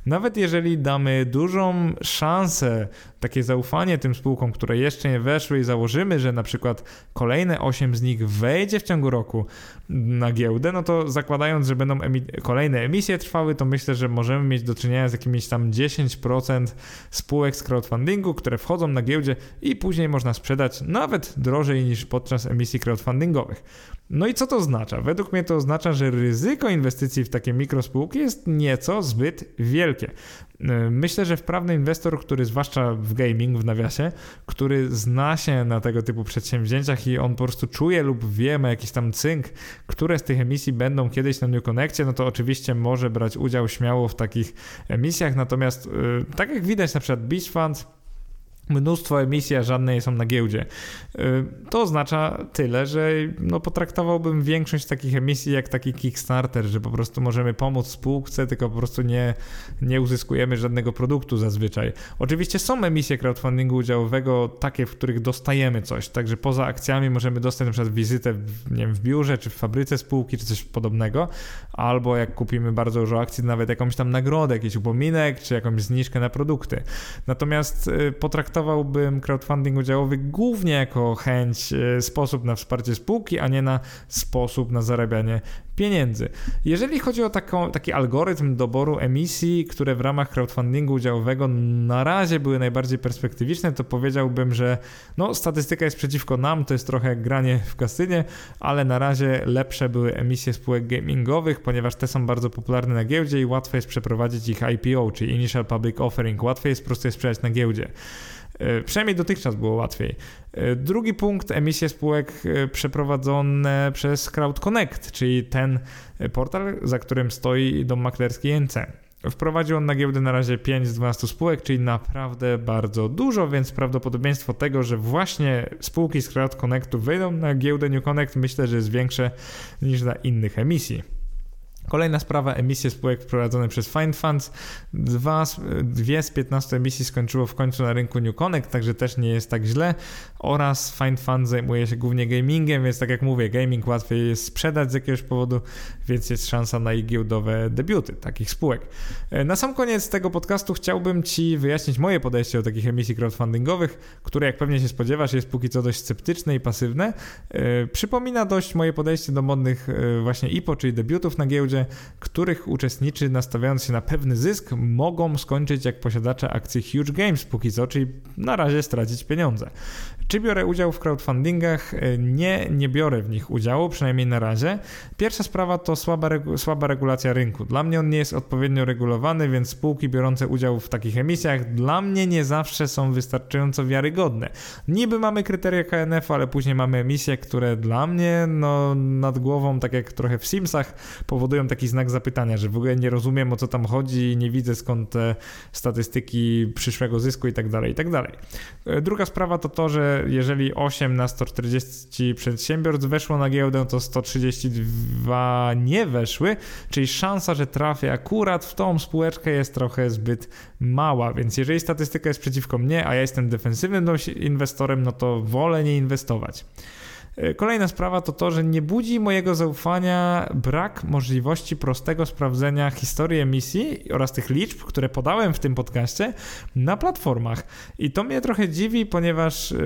Nawet jeżeli damy dużą szansę, takie zaufanie tym spółkom, które jeszcze nie weszły i założymy, że na przykład kolejne 8 z nich wejdzie w ciągu roku na giełdę, no to zakładając, że będą emi kolejne emisje trwały, to myślę, że możemy mieć do czynienia z jakimiś tam 10% spółek z crowdfundingu, które wchodzą na giełdzie i później można sprzedać nawet drożej niż podczas emisji crowdfundingowych. No i co to oznacza? Według mnie to oznacza, że ryzyko inwestycji w takie mikrospółki jest nieco zbyt wielkie. E, myślę, że wprawny inwestor, który zwłaszcza w gaming, w nawiasie, który zna się na tego typu przedsięwzięciach i on po prostu czuje lub wie, ma jakiś tam cynk, które z tych emisji będą kiedyś na New Connectie, no to oczywiście może brać udział śmiało w takich emisjach. Natomiast, e, tak jak widać na przykład Beach Fund, mnóstwo emisji, a żadne nie są na giełdzie. Y, to oznacza tyle, że no, potraktowałbym większość takich emisji jak taki Kickstarter, że po prostu możemy pomóc spółce, tylko po prostu nie, nie uzyskujemy żadnego produktu zazwyczaj. Oczywiście są emisje crowdfundingu udziałowego takie, w których dostajemy coś, także poza akcjami możemy dostać przykład wizytę w, nie wiem, w biurze, czy w fabryce spółki, czy coś podobnego, albo jak kupimy bardzo dużo akcji, nawet jakąś tam nagrodę, jakiś upominek, czy jakąś zniżkę na produkty. Natomiast y, potraktowałbym traktowałbym crowdfunding udziałowy głównie jako chęć, e, sposób na wsparcie spółki, a nie na sposób na zarabianie pieniędzy. Jeżeli chodzi o taką, taki algorytm doboru emisji, które w ramach crowdfundingu udziałowego na razie były najbardziej perspektywiczne, to powiedziałbym, że no, statystyka jest przeciwko nam, to jest trochę granie w kasynie, ale na razie lepsze były emisje spółek gamingowych, ponieważ te są bardzo popularne na giełdzie i łatwo jest przeprowadzić ich IPO, czyli Initial Public Offering. Łatwiej jest po prostu je sprzedać na giełdzie. E, przynajmniej dotychczas było łatwiej. E, drugi punkt, emisje spółek e, przeprowadzone przez Crowd Connect, czyli ten portal, za którym stoi dom maklerski NC. Wprowadził on na giełdę na razie 5 z 12 spółek, czyli naprawdę bardzo dużo, więc prawdopodobieństwo tego, że właśnie spółki z Crowd Connectu wejdą na giełdę New Connect myślę, że jest większe niż na innych emisji. Kolejna sprawa, emisje spółek wprowadzone przez Find Funds. Dwa, dwie z 15 emisji skończyło w końcu na rynku New Connect, także też nie jest tak źle. Oraz Find Funds zajmuje się głównie gamingiem, więc tak jak mówię, gaming łatwiej jest sprzedać z jakiegoś powodu, więc jest szansa na ich giełdowe debiuty takich spółek. E, na sam koniec tego podcastu chciałbym Ci wyjaśnić moje podejście do takich emisji crowdfundingowych, które jak pewnie się spodziewasz jest póki co dość sceptyczne i pasywne. E, przypomina dość moje podejście do modnych e, właśnie IPO, czyli debiutów na giełdzie, których uczestniczy nastawiając się na pewny zysk, mogą skończyć jak posiadacze akcji Huge Games póki co, czyli na razie stracić pieniądze. Czy biorę udział w crowdfundingach? Nie, nie biorę w nich udziału, przynajmniej na razie. Pierwsza sprawa to słaba, regu słaba regulacja rynku. Dla mnie on nie jest odpowiednio regulowany, więc spółki biorące udział w takich emisjach dla mnie nie zawsze są wystarczająco wiarygodne. Niby mamy kryteria KNF, ale później mamy emisje, które dla mnie no, nad głową, tak jak trochę w Simsach, powodują postawiłem taki znak zapytania, że w ogóle nie rozumiem o co tam chodzi, nie widzę skąd te statystyki przyszłego zysku i tak dalej, i tak dalej. E, druga sprawa to to, że jeżeli 8 na 140 przedsiębiorstw weszło na giełdę, to 132 nie weszły, czyli szansa, że trafię akurat w tą spółeczkę jest trochę zbyt mała, więc jeżeli statystyka jest przeciwko mnie, a ja jestem defensywnym inwestorem, no to wolę nie inwestować. E, kolejna sprawa to to, że nie budzi mojego zaufania brak możliwości prostego sprawdzenia historii emisji oraz tych liczb, które podałem w tym podcaście na platformach. I to mnie trochę dziwi, ponieważ yy,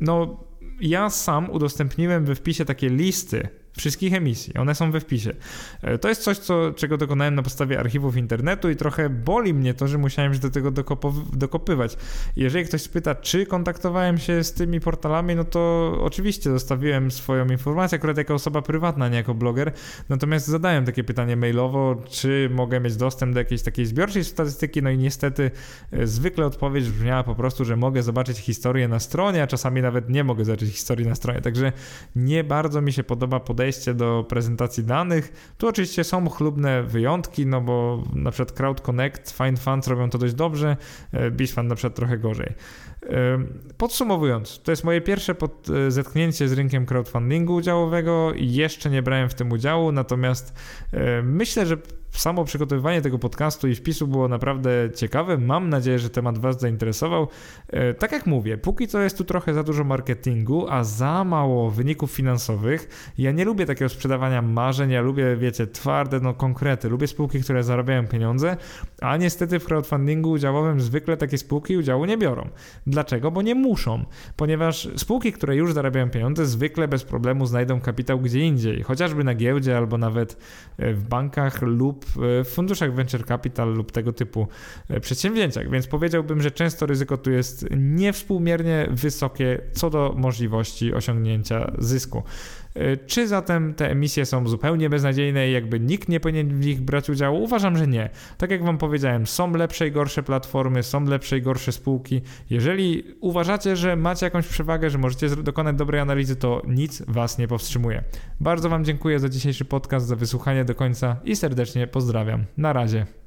no ja sam udostępniłem we wpisie takie listy wszystkich emisji. One są we wpisie. E, to jest coś, co, czego dokonałem na podstawie archiwów internetu i trochę boli mnie to, że musiałem się do tego dokopywać. Jeżeli ktoś spyta, czy kontaktowałem się z tymi portalami, no to oczywiście zostawiłem swoją informację, akurat jako osoba prywatna, nie jako bloger. Natomiast zadałem takie pytanie mailowo, czy mogę mieć dostęp do jakiejś takiej zbiorczej statystyki, no i niestety e, zwykle odpowiedź brzmiała po prostu, że mogę zobaczyć historię na stronie, a czasami nawet nie mogę zobaczyć historii na stronie. Także nie bardzo mi się podoba podejście podejście do prezentacji danych. Tu oczywiście są chlubne wyjątki, no bo na przykład Crowd Connect, Find Funds robią to dość dobrze, e, Bishfund na przykład trochę gorzej. E, podsumowując, to jest moje pierwsze pod, e, zetknięcie z rynkiem crowdfundingu udziałowego jeszcze nie brałem w tym udziału, natomiast myślę, że samo przygotowywanie tego podcastu i wpisu było naprawdę ciekawe. Mam nadzieję, że temat Was zainteresował. E, tak jak mówię, póki co jest tu trochę za dużo marketingu, a za mało wyników finansowych. Ja nie lubię takiego sprzedawania marzeń, ja lubię, wiecie, twarde, no konkrety. Lubię spółki, które zarabiają pieniądze, a niestety w crowdfundingu udziałowym zwykle takie spółki udziału nie biorą. Dlaczego? Bo nie muszą, ponieważ spółki, które już zarabiają pieniądze, zwykle bez problemu znajdą kapitał gdzie indziej, chociażby na giełdzie albo nawet e, w bankach lub w funduszach venture capital lub tego typu e, przedsięwzięciach. Więc powiedziałbym, że często ryzyko tu jest niewspółmiernie wysokie co do możliwości osiągnięcia zysku. Czy zatem te emisje są zupełnie beznadziejne i jakby nikt nie powinien w nich brać udziału? Uważam, że nie. Tak jak Wam powiedziałem, są lepsze i gorsze platformy, są lepsze i gorsze spółki. Jeżeli uważacie, że macie jakąś przewagę, że możecie dokonać dobrej analizy, to nic Was nie powstrzymuje. Bardzo Wam dziękuję za dzisiejszy podcast, za wysłuchanie do końca i serdecznie pozdrawiam. Na razie.